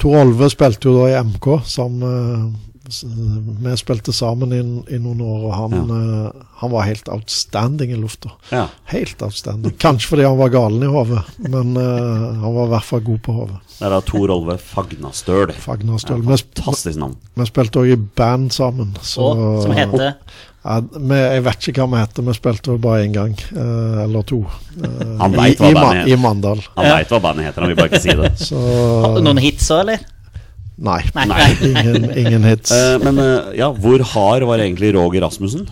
Tor Olve spilte jo da i MK sammen Vi spilte sammen i, i noen år, og han, eh, han var helt outstanding i lufta. Ja. Helt outstanding. Kanskje fordi han var galen i hodet, men uh, han var i hvert fall god på hodet. Det er da Tor Olve Fagnastøl. Fagnastøl. Ja, fantastisk navn. vi spilte òg i band sammen. Så, Og som heter ja, vi, Jeg vet ikke hva vi heter, vi spilte vel bare én gang, eh, eller to. eh, Han i, vet hva i, bandet Ma- heter. I Mandal. Han Ja. veit hva bandet heter, han vil bare ikke si det. Så Hadde du Noen hits òg, eller? Nei. Nei. Nei. Ingen, ingen hits. Eh, men eh, ja, hvor hard var egentlig Roger Rasmussen?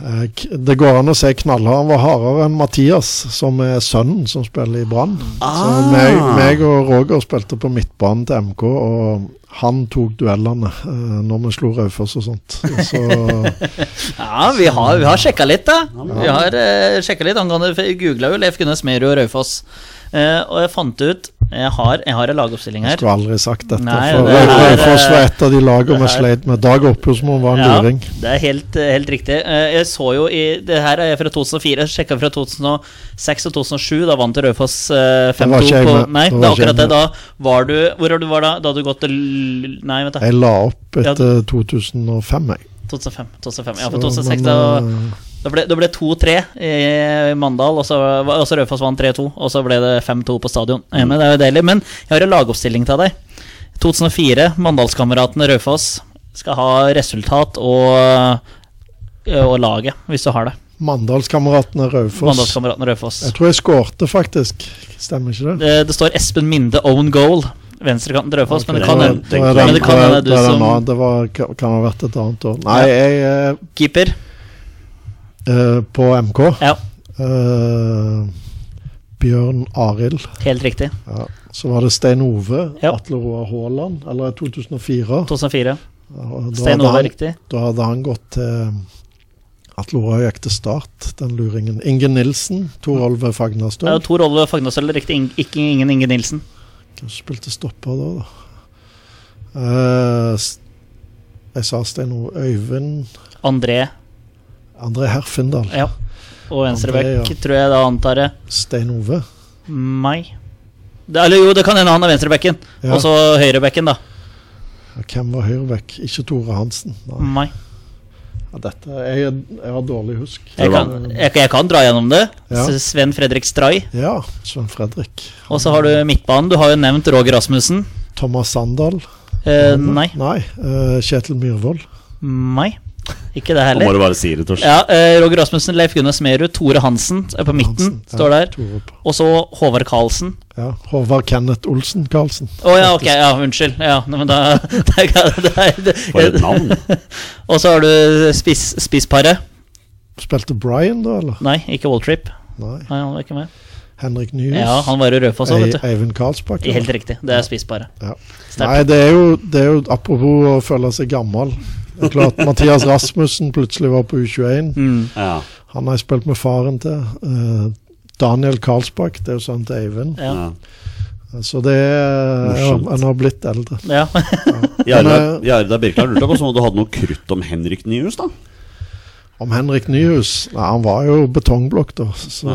Eh, Det går an å si knallhard. Han var hardere enn Mathias, som er sønnen som spiller i Brann. Så Ah. meg, meg og Roger spilte på midtbanen til MK, og han tok duellene eh, når vi slo Raufoss og sånt. Så Ja, vi har, vi har sjekka litt, da. Vi har uh, sjekka litt angående Googla jo Leif Gunnar Smerud og Raufoss. uh, og jeg fant ut Jeg har, jeg har en lagoppstilling her. skulle aldri sagt dette. Nei, for det Raufoss var et av de lagene vi sleit med. Dag Opphursmoen var en Ja, luring. det er helt, eh, helt riktig. Eh, Jeg så jo i Det her er fra 2004. Jeg sjekka fra 2006 og 2007. Da vant Raufoss eh, Da var 5-2 på. Nei, det er jeg akkurat det. Da var du Hvor var du var da? Da hadde du gått til Nei, vent da. Jeg la opp etter 2005, jeg. 2005. 2005. Ja, for Så, 2006 men, da eh, Da ble, ble 2-3 i Mandal, og så og så Raufoss vant 3-2. Og så ble det 5-2 på stadion. Eh, Men det er jo deilig. Men jeg har en lagoppstilling til deg. 2004, Mandalskameratene Raufoss skal ha resultat og, og laget, hvis du har det. Mandalskameratene Raufoss. Mandalskameratene Raufoss. Jeg tror jeg skårte, faktisk. Stemmer ikke det? Det, det står Espen Minde own goal. Venstrekanten til Raufoss, men det kan da- hende da er Men det kan hende den som- Det var, kan ha vært et annet år. Nei, jeg keeper. Eh, På MK Ja, Uh, Bjørn Arild. helt riktig. Ja. Så var det Stein Ove. Ja. Atle Roar Haaland. Eller 2004. 2004. Da Stein Ove, han- riktig. Da hadde han gått til Atle Roar gikk til start, den luringen. Inge Nilsen, Tor Olve Fagnastøl. Ja, Tor Olve Fagnastøl, riktig. Ikke ingen Inge Nilsen. Hvem spilte stopper da, da? Uh, jeg sa Stein Ove Øyvind André. André Herfindal. Ja. Og venstreback, ja. tror jeg da antar jeg. Stein Ove. Meg. Det, eller jo, det kan hende han er venstrebacken. Ja. Og så høyrebacken, da. Ja, Hvem var høyreback? Ikke Tore Hansen. Nei. Meg. Ja, dette, jeg, jeg har dårlig husk. Jeg kan, jeg, jeg kan dra gjennom det. Ja. Sven Fredrik Stray. Ja, Sven Fredrik. Og så har du midtbanen. Du har jo nevnt Roger Rasmussen. Thomas Sandal. Eh, nei. Nei. eh, Kjetil Myhrvold. Meg. Ikke det Nå må du bare si det, Tors. Ja, eh, Roger Rasmussen, Leif Gunnar Smerud, Tore Hansen er på midten. Hansen, ja, Står der. Og så Håvard Karlsen. Ja, Håvard Kenneth Olsen Karlsen. Å ja, ok. Ja, unnskyld. Ja, men da det det det For et navn. Og så har du spiss, spissparet. Spilte Brian da, eller? Nei, ikke Walltrip. Nei. Nei, han var ikke med. Henrik Nyhus. Ja, han var i Raufoss òg, vet du. Eivind Karlsbakk. Helt riktig. Det er spissparet. Ja. Nei, det er, jo, det er jo apropos å føle seg gammel. Det er klart Mathias Rasmussen plutselig var på U21. Mm. Ja. Han har jeg spilt med faren til. Uh, Daniel Karlsbakk, det er jo sønnen til Eivind. Ja. Så det Han har blitt eldre. ja. Jarda, Birkeland lurte på om du hadde noe krutt om Henrik Nyhus, da? Om Henrik Nyhus Nei, han var jo betongblokk, da. Så,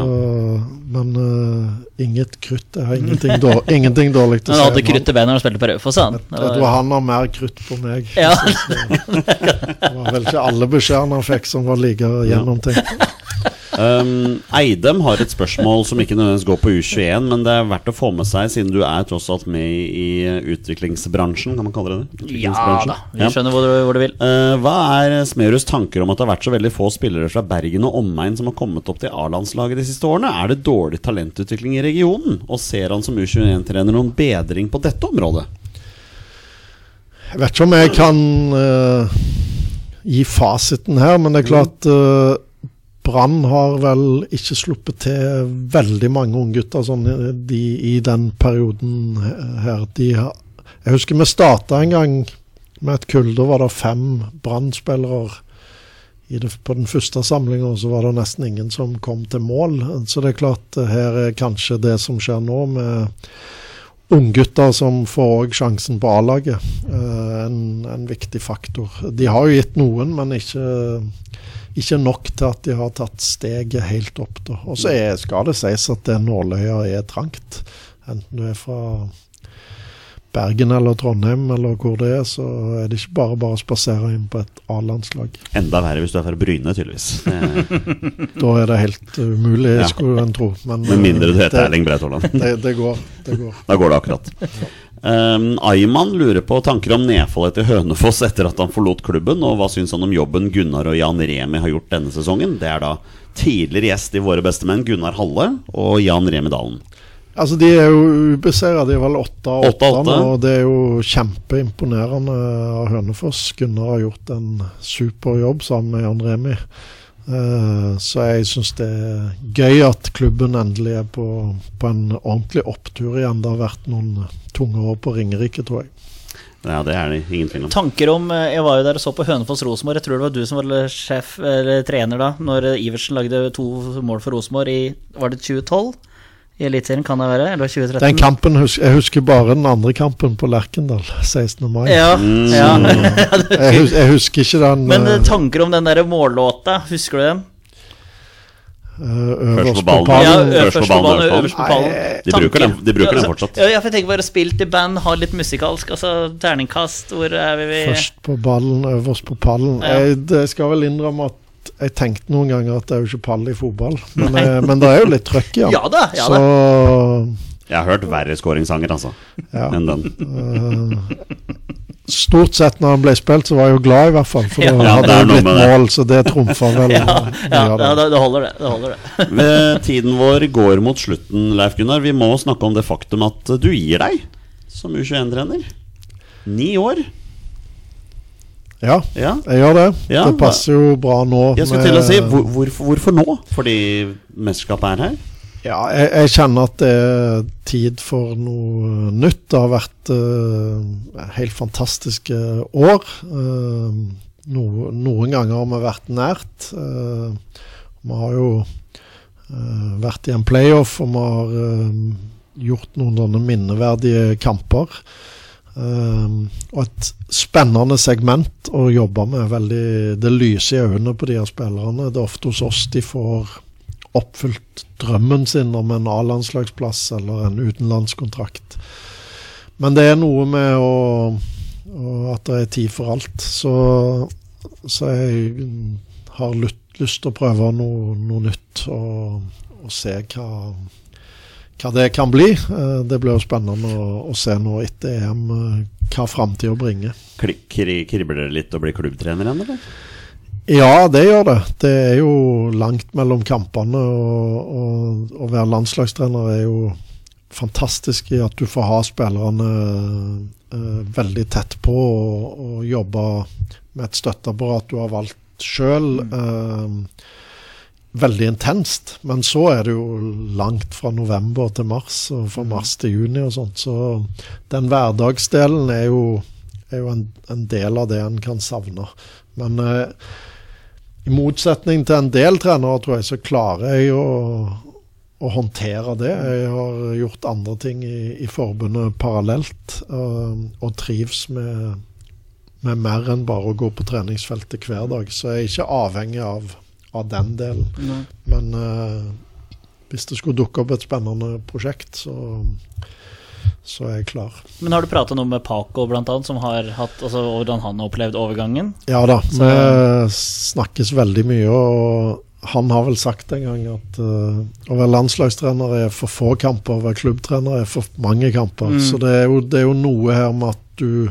Men uh, inget krutt. Jeg har ingenting, dår, ingenting dårlig til å si. Han hadde krutt i beina når han spilte på Raufoss, han. Jeg tror han har mer krutt på meg. Ja. Det var vel ikke alle beskjedene han fikk som var like gjennomtenkt. Um, Eidem har et spørsmål som ikke nødvendigvis går på U21, men det er verdt å få med seg, siden du er tross alt med i utviklingsbransjen, kan man kalle det det? Ja da, vi skjønner hvor du, hvor du vil. Uh, hva er Smerus tanker om at det har vært så veldig få spillere fra Bergen og omegn som har kommet opp til A-landslaget de siste årene? Er det dårlig talentutvikling i regionen? Og ser han som U21-trener noen bedring på dette området? Jeg vet ikke om jeg kan uh, gi fasiten her, men det er klart uh, Brann har vel ikke sluppet til veldig mange unggutter sånn, eh, de, i den perioden her. De har, jeg husker vi starta en gang med et kull. Da var det fem Brann-spillere på den første samlinga, så var det nesten ingen som kom til mål. Så det er klart, eh, her er kanskje det som skjer nå, med unggutter som får sjansen på A-laget. eh, en, en viktig faktor. De har jo gitt noen, men ikke, ikke nok til at de har tatt steget helt opp. Og så skal det sies at det nåløyet er trangt. Enten du er fra Bergen eller Trondheim eller hvor det er, så er det ikke bare bare å spasere inn på et A-landslag. Enda verre hvis du er fra Bryne, tydeligvis. Da er det helt umulig, Ja. skulle en tro. Men, Med mindre du heter det- Erling Braut Haaland. Det, det går. Det går. Da går det akkurat. Um, Ayman lurer på tanker om nedfallet til Hønefoss etter at han forlot klubben, og hva syns han om jobben Gunnar og Jan Remi har gjort denne sesongen? Det er da tidligere gjest i Våre bestemenn, Gunnar Halle, og Jan Remi Dalen. Altså, De er jo ubeseira. De er vel åtte av åtte, 8-8. og det er jo kjempeimponerende av Hønefoss. Gunnar har gjort en super jobb sammen med Jan Remi. Uh, så jeg syns det er gøy at klubben endelig er på, på en ordentlig opptur igjen. Det har vært noen tunge år på Ringerike, tror jeg. Ja, det er det ingen tvil om. Tanker om eh, Jeg var jo der og så på Hønefoss Rosenborg. Jeg tror det var du som var sjef eller trener da, når Iversen lagde to mål for Rosenborg i Var det 2012? I Eliteserien, kan det være? Eller 2013? Den kampen Jeg husker bare den andre kampen på Lerkendal, 16. mai. Ja, Mm. ja. Jeg, husker, jeg husker ikke den Men eh, eh, tanker om den der mållåta, husker du den? eh, Først øverst på ballen. Ja, øverst på ballen, øverst på ballen. De bruker den- de bruker ja, Altså, fortsatt. Ja, jeg tenker bare spilt i band, ha litt musikalsk, altså terningkast, hvor er vi? Først på ballen, øverst på pallen. Ja. Jeg, det skal vel innrømme at jeg tenkte noen ganger at det er jo ikke pall i fotball. Men, eh, men det er jo litt trøkk i den. Ja da, ja da. Så Jeg har hørt verre skåringssanger, altså, ja. enn den. Uh, stort sett når han ble spilt, så var jeg jo glad, i hvert fall. For Ja. da hadde det det blitt mål, så det trumfa vel Ja, ja, ja det. det, det holder, det. det holder det. Ved Tiden vår går mot slutten, Leif Gunnar. Vi må snakke om det faktum at du gir deg som U21-trener. Ni år. Ja, Ja. jeg gjør det. Ja, det passer jo bra nå. Jeg skulle til å si hvor, hvorfor, hvorfor nå? Fordi mesterskapet er her? Ja, jeg, jeg kjenner at det er tid for noe nytt. Det har vært uh, helt fantastiske år. Uh, no, noen ganger har vi vært nært. Uh, vi har jo eh, vært i en playoff, og vi har eh, gjort noen sånne minneverdige kamper. Eh, og et spennende segment å jobbe med. Veldig, det lyser i øynene på de her spillerne. Det er ofte hos oss de får oppfylt drømmen sin om en A-landslagsplass eller en utenlandskontrakt. Men det er noe med å, å at det er tid for alt. Så, så jeg har lyst, lyst til å prøve noe, noe nytt og, og se hva, hva det kan bli. Eh, Det blir jo spennende å, å se nå etter EM eh, hva framtida bringer. Kribler det litt å bli klubbtrener igjen, eller? Ja, det gjør det. Det er jo langt mellom kampene. Og, å være landslagstrener er jo fantastisk i at du får ha spillerne eh, veldig tett på og, og jobbe med et støtteapparat du har valgt sjøl. Veldig intenst. Men så er det jo langt fra november til mars, og fra mars til juni og sånt. Så den hverdagsdelen er jo, er jo en, en del av det en kan savne. Men eh, i motsetning til en del trenere, tror jeg, så klarer jeg å, å håndtere det. Jeg har gjort andre ting i, i forbundet parallelt, og, og trives med, med mer enn bare å gå på treningsfeltet hver dag. Så jeg er ikke avhengig av, av den delen. Men eh, hvis det skulle dukke opp et spennende prosjekt, så, så er jeg klar. Men har du pratet noe med Paco, blant annet, som har hatt altså, hvordan han har opplevd overgangen? Ja da, Så- vi snakkes veldig mye, og han har vel sagt en gang at uh, å være landslagstrener er for få kamper, å være klubbtrener er for mange kamper. Mm. Så det er, jo, det er jo noe her med at du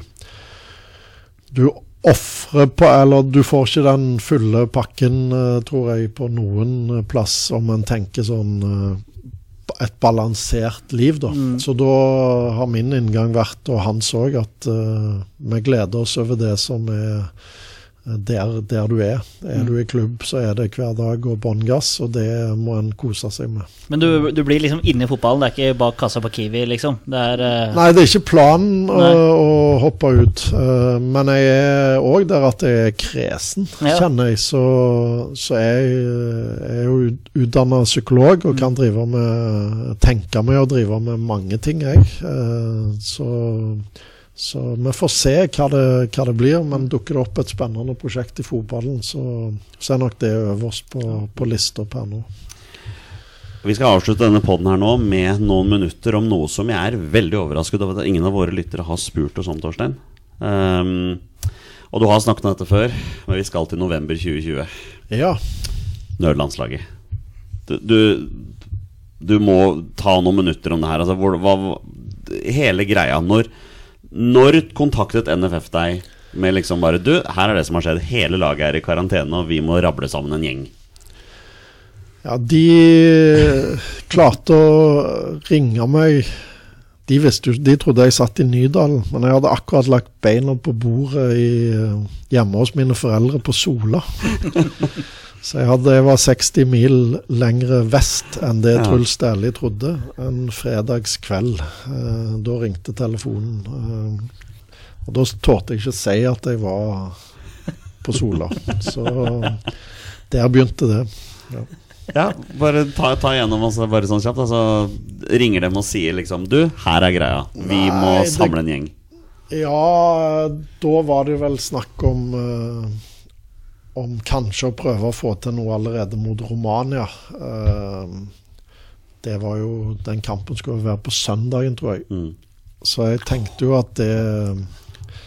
du ofrer på Eller du får ikke den fulle pakken, eh, tror jeg, på noen eh, plass, om en tenker sånn eh, et balansert liv, da. Mm. Så da har min inngang vært, og hans òg, at uh, vi gleder oss over det som er der, der du er. Er Mm. du i klubb, så er det hver dag og bånn gass, og det må en kose seg med. Men du, du blir liksom inne i fotballen, det er ikke bak kassa på Kiwi, liksom? Det er uh... Nei, det er ikke planen å, å hoppe ut. Uh, men jeg er òg der at jeg er kresen, Ja. kjenner jeg. Så, så jeg, jeg er jo utdanna psykolog og Mm. kan drive med tenke meg og drive med mange ting, jeg. Uh, så, så vi får se hva det, hva det blir. Men dukker det opp et spennende prosjekt i fotballen, så, så er nok det øverst på, på lista per nå. Vi skal avslutte denne podden her nå med noen minutter om noe som jeg er veldig overrasket over at ingen av våre lyttere har spurt oss om, Torstein. Um, og du har snakket om dette før, men vi skal til november 2020. Ja. Nødlandslaget. Du, du, du må ta noen minutter om det her. Altså, hvor, hva, hele greia. Når, når kontaktet NFF deg med liksom bare Du, her er det som har skjedd. Hele laget er i karantene, og vi må rable sammen en gjeng. Ja, de klarte å ringe meg de, visste, de trodde jeg satt i Nydalen, men jeg hadde akkurat lagt beina på bordet i, hjemme hos mine foreldre på Sola. Så jeg, hadde, jeg var 60 mil lengre vest enn det Ja. Truls Dæhlie trodde. En fredagskveld. Eh, da ringte telefonen. Eh, og da tålte jeg ikke å si at jeg var på Sola. Så der begynte det. Ja. Ja, bare ta, ta igjennom oss bare sånn kjapt. Altså, ringer dem og sier liksom Du, her er greia. Vi må samle det- en gjeng. Ja, da var det vel snakk om eh, Om kanskje å prøve å få til noe allerede mot Romania. Eh, det var jo Den kampen skulle være på søndagen, tror jeg. Mm. Så jeg tenkte jo at det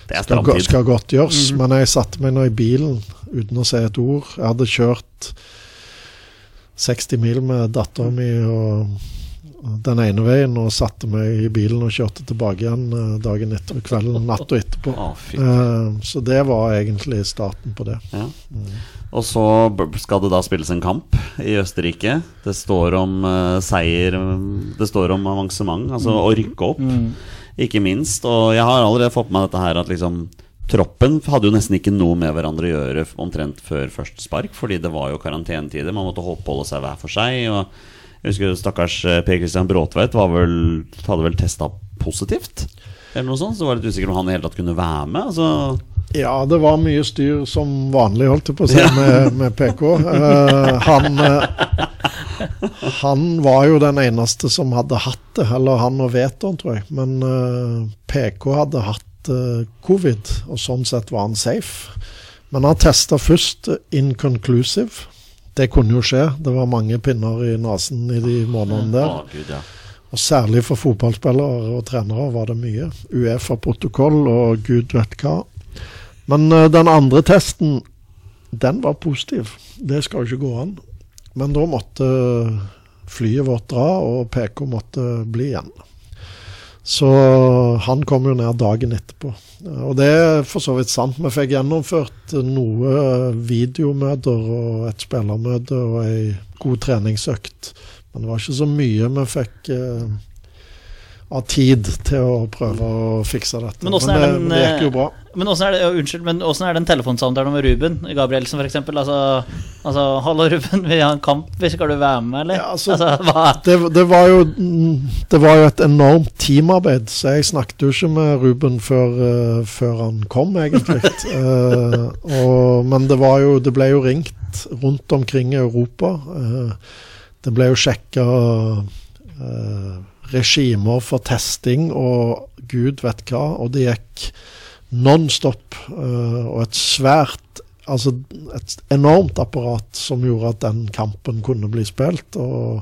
Det skal, skal godt gjøres. Men jeg satte meg nå i bilen uten å si et ord. Jeg hadde kjørt 60 mil med dattera mi og, den ene veien og satte meg i bilen og kjørte tilbake igjen eh, dagen etter kvelden, natta etterpå. Ah. Eh, så det var egentlig starten på det. Ja. Og så skal det da spilles en kamp i Østerrike. Det står om eh, seier Det står om avansement, altså å rykke opp, ikke minst. Og jeg har allerede fått med meg dette her at liksom Troppen hadde jo nesten ikke noe med hverandre å gjøre omtrent før første spark, fordi det var jo karantenetider. Man måtte oppholde seg hver for seg. Og jeg husker stakkars eh, Per Christian Bråtveit var vel, hadde vel testa positivt. Eller noe sånt, så var det litt usikker om han i hele tatt kunne være med. Altså, Ja, det var mye styr som vanlig, holdt jeg på å si, med, med PK. Uh, han, uh, han var jo den eneste som hadde hatt det, eller han og Veton, tror jeg. Men uh, PK hadde hatt eh, covid, og sånn sett var han safe. Men han testa først eh, inconclusive. Det kunne jo skje. Det var mange pinner i nesen i de månedene der. Og særlig for fotballspillere og trenere var det mye. Uefa-protokoll og gud vet hva. Men uh, den andre testen, den var positiv. Det skal jo ikke gå an. Men da måtte flyet vårt dra, og PK måtte bli igjen. Så han kom jo ned dagen etterpå. Og det er for så vidt sant. Vi fikk gjennomført noe videomøter og et spillermøte og ei god treningsøkt. Men det var ikke så mye vi fikk eh, av tid til å prøve å fikse dette. Men er det, den, det gikk jo eh, bra. Men åssen er det, ja, unnskyld, men er den telefonsamtalen med Ruben Gabrielsen f.eks.? Altså, altså 'Hallo, Ruben, vil ha en kamp? Skal du være med, eller?' Ja, altså- hva? Det, det, var jo, det var jo et enormt teamarbeid, så jeg snakket jo ikke med Ruben før, uh, før han kom, egentlig. uh, og, men det var jo Det ble jo ringt rundt omkring i Europa. Uh, det ble jo sjekka regimer for testing og gud vet hva, og det gikk non-stop. eh, og et svært Altså et enormt apparat som gjorde at den kampen kunne bli spilt. og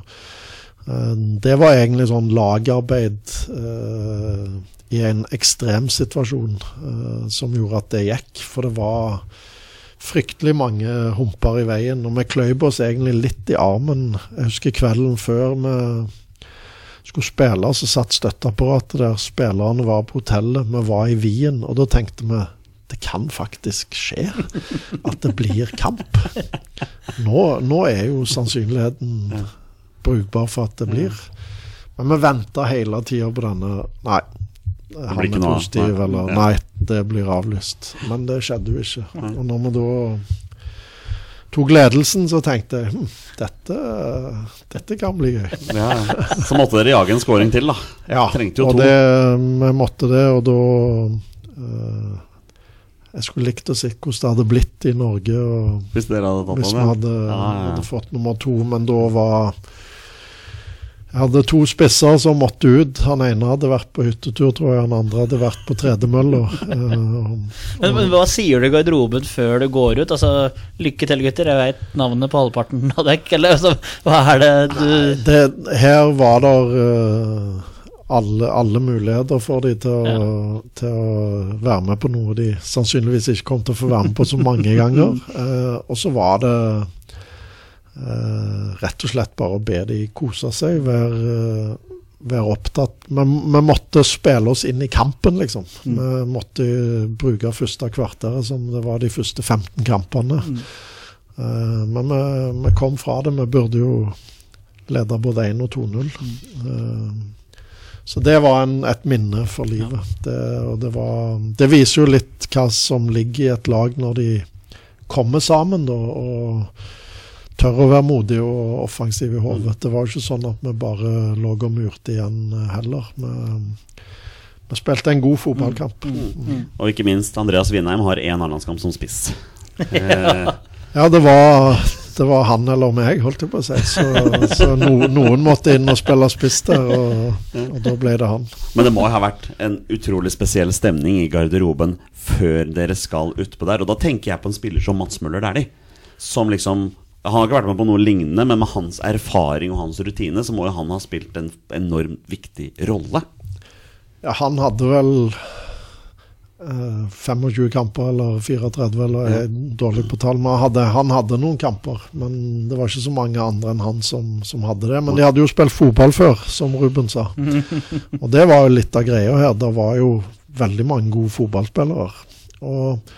Eh, Det var egentlig sånn lagarbeid eh, i en ekstremsituasjon eh, som gjorde at det gikk. For det var fryktelig mange humper i veien. Og vi kløyv oss egentlig litt i armen. Jeg husker kvelden før vi skulle spille, så satt støtteapparatet der. Spillerne var på hotellet. Vi var i Wien, og da tenkte vi det kan faktisk skje at det blir kamp. Nå, nå er jo sannsynligheten brukbar for at det blir. Men vi venta hele tida på denne Nei, han er positiv, eller Nei, det blir avlyst. Men det skjedde jo ikke. Og når vi da tok ledelsen, så tenkte jeg hm, dette, dette kan bli gøy. Ja. Så måtte dere jage en scoring til, da. Ja, Trengte jo og to. det, vi måtte det, og da uh, Jeg skulle likt å se hvordan det hadde blitt i Norge og Hvis dere hadde tatt hvis vi hadde, ja, ja. hadde fått nummer to, men da var Jeg hadde to spisser som måtte ut. Han ene hadde vært på hyttetur, tror jeg. Han andre hadde vært på tredemølla. Eh, Men, men hva sier du i garderoben før du går ut? Altså, Lykke til, gutter, jeg veit navnet på halvparten av dekk. Eller altså, hva er det du det, her var det alle, alle muligheter for de til å, til å være med på noe de sannsynligvis ikke kom til å få være med på så mange ganger. Uh, og så var det rett og slett bare å be de kose seg, være, eh, være opptatt. vi, vi måtte spille oss inn i kampen, liksom. Vi måtte bruke første kvarteret som det var de første 15 kampene. Eh, men vi, vi kom fra det. Vi burde jo lede både 1 og 2-0. Eh, så det var en, et minne for livet. Det, og det, var, det viser jo litt hva som ligger i et lag når de kommer sammen da, og tør å være modig og offensiv i hodet. Det var jo ikke sånn at vi bare lå og murte igjen eh, heller. Vi, vi spilte en god fotballkamp. Og ikke minst, Andreas Vindheim har én A-landskamp som spiss. ja. Ja, det var, det var han eller meg, holdt jeg på å si. Så, så no, noen måtte inn og spille spiss der, og, og da ble det han. Men det må ha vært en utrolig spesiell stemning i garderoben før dere skal utpå der. Og da tenker jeg på en spiller som Mats Møller Dæhlie. Som liksom Han har ikke vært med på noe lignende, men med hans erfaring og hans rutine, så må jo han ha spilt en enormt viktig rolle. Ja, han hadde vel eh, 25 kamper eller 34, eller jeg er dårlig på tall. Men hadde, han hadde noen kamper, men det var ikke så mange andre enn han som, som hadde det. Men de hadde jo spilt fotball før, som Ruben sa. Og det var jo litt av greia her. Det var jo veldig mange gode fotballspillere. Og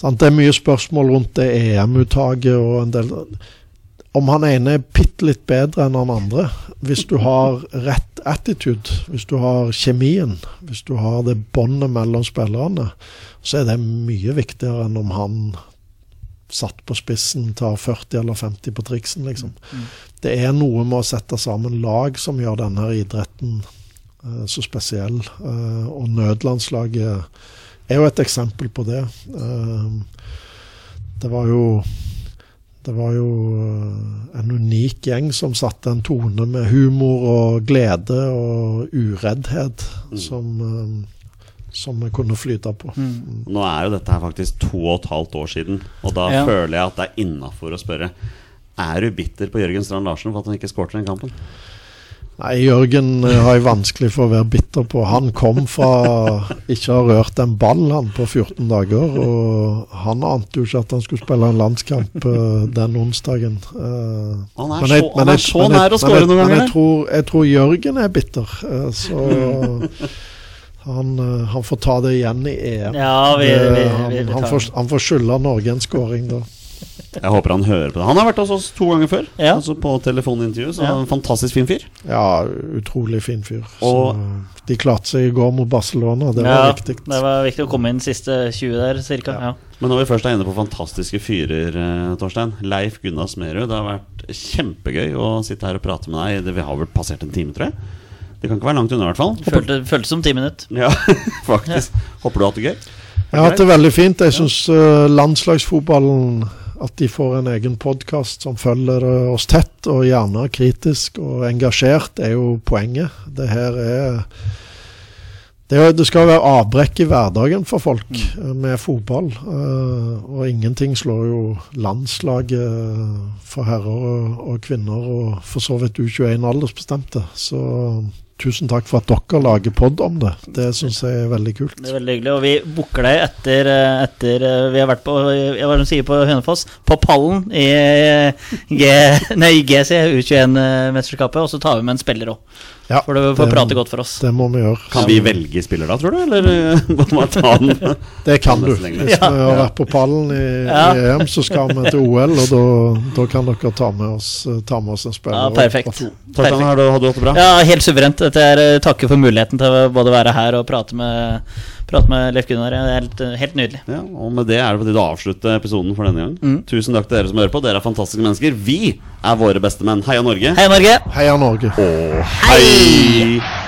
sant, det er mye spørsmål rundt det EM-uttaket og en del Om han ene er bitte litt bedre enn han andre. Hvis du har rett attitude, hvis du har kjemien, hvis du har det båndet mellom spillerne, så er det mye viktigere enn om han satt på spissen, tar 40 eller 50 på triksen, liksom. Det er noe med å sette sammen lag som gjør denne idretten eh, så spesiell. Eh, og nødlandslaget er jo et eksempel på det. Eh, det var jo det var jo eh, en unik gjeng som satte en tone med humor og glede og ureddhet som, eh, som vi kunne flyte på. Nå er jo dette her faktisk to og et halvt år siden, og da Ja. føler jeg at det er innafor å spørre Er du bitter på Jørgen Strand Larsen for at han ikke skåret den kampen? Nei, Jørgen eh, har jeg vanskelig for å være bitter på. Han kom fra ikke ha rørt en ball han på 14 dager. Og han ante jo ikke at han skulle spille en landskamp eh, den onsdagen. Eh, Han er men så- han er så jeg- nær å skåre score ganger. noen Men jeg tror, jeg tror Jørgen er bitter. Så han, han får ta det igjen i EM. Ja, vi, vi, vi, han, han, får, han får skylda Norge en skåring da. Jeg håper han hører på det. Han har vært hos oss to ganger før. Ja. Altså på telefonintervju. Så Ja. en fantastisk fin fyr. Ja, utrolig fin fyr. Og- Så de klarte seg i går mot Barcelona. Det var viktig. Det var viktig å komme inn siste 20 der, cirka. Ja. Men når vi først er inne på fantastiske fyrer, eh, Torstein. Leif Gunnar Smerud. Det har vært kjempegøy å sitte her og prate med deg. Vi har vel passert en time, tror jeg. Det kan ikke være langt unna, i hvert fall. Følte, føltes som ti minutter. Ja, faktisk. Håper du har hatt det gøy? Jeg har hatt det veldig fint. Jeg syns landslagsfotballen At de får en egen podkast som følger oss tett, og gjerne kritisk og engasjert, er jo poenget. Det her er det, det skal være avbrekk i hverdagen for folk mm. med fotball. eh, og ingenting slår jo landslaget eh, for herrer og kvinner, og for så vidt U21 aldersbestemte. Så tusen takk for at dere lager pod om det. Det syns jeg er veldig kult. Det er veldig hyggelig. Og vi booker deg etter, eh, etter eh, Vi har vært på jeg var sier på Hønefoss, på pallen i eh, G, nei, GC U21-mesterskapet, og så tar vi med en spiller òg. Ja, For du får det- prate godt for oss. Det må vi gjøre. Kan vi velge spiller da, tror du? Eller eh, må man ta den? Det kan du. Hvis ja. Vi har vært på pallen i, Ja. i EM, så skal vi til OL, og da- kan dere ta med oss, ta med oss en spiller. Ja, perfekt. Takk. Torstein, har du, har du hatt det bra? Ja, helt suverent. Dette er eh, takke for muligheten til å både være her og prate med, prate med Leif Gunnar. Det er helt, eh, helt nydelig. Ja, og med det er det på tide å avslutte episoden for denne gang. Mm. Tusen takk til dere som hører på. Dere er fantastiske mennesker. Vi er våre beste menn. Heia Norge. Hei, Norge! Heia Norge. Og hei! Hey!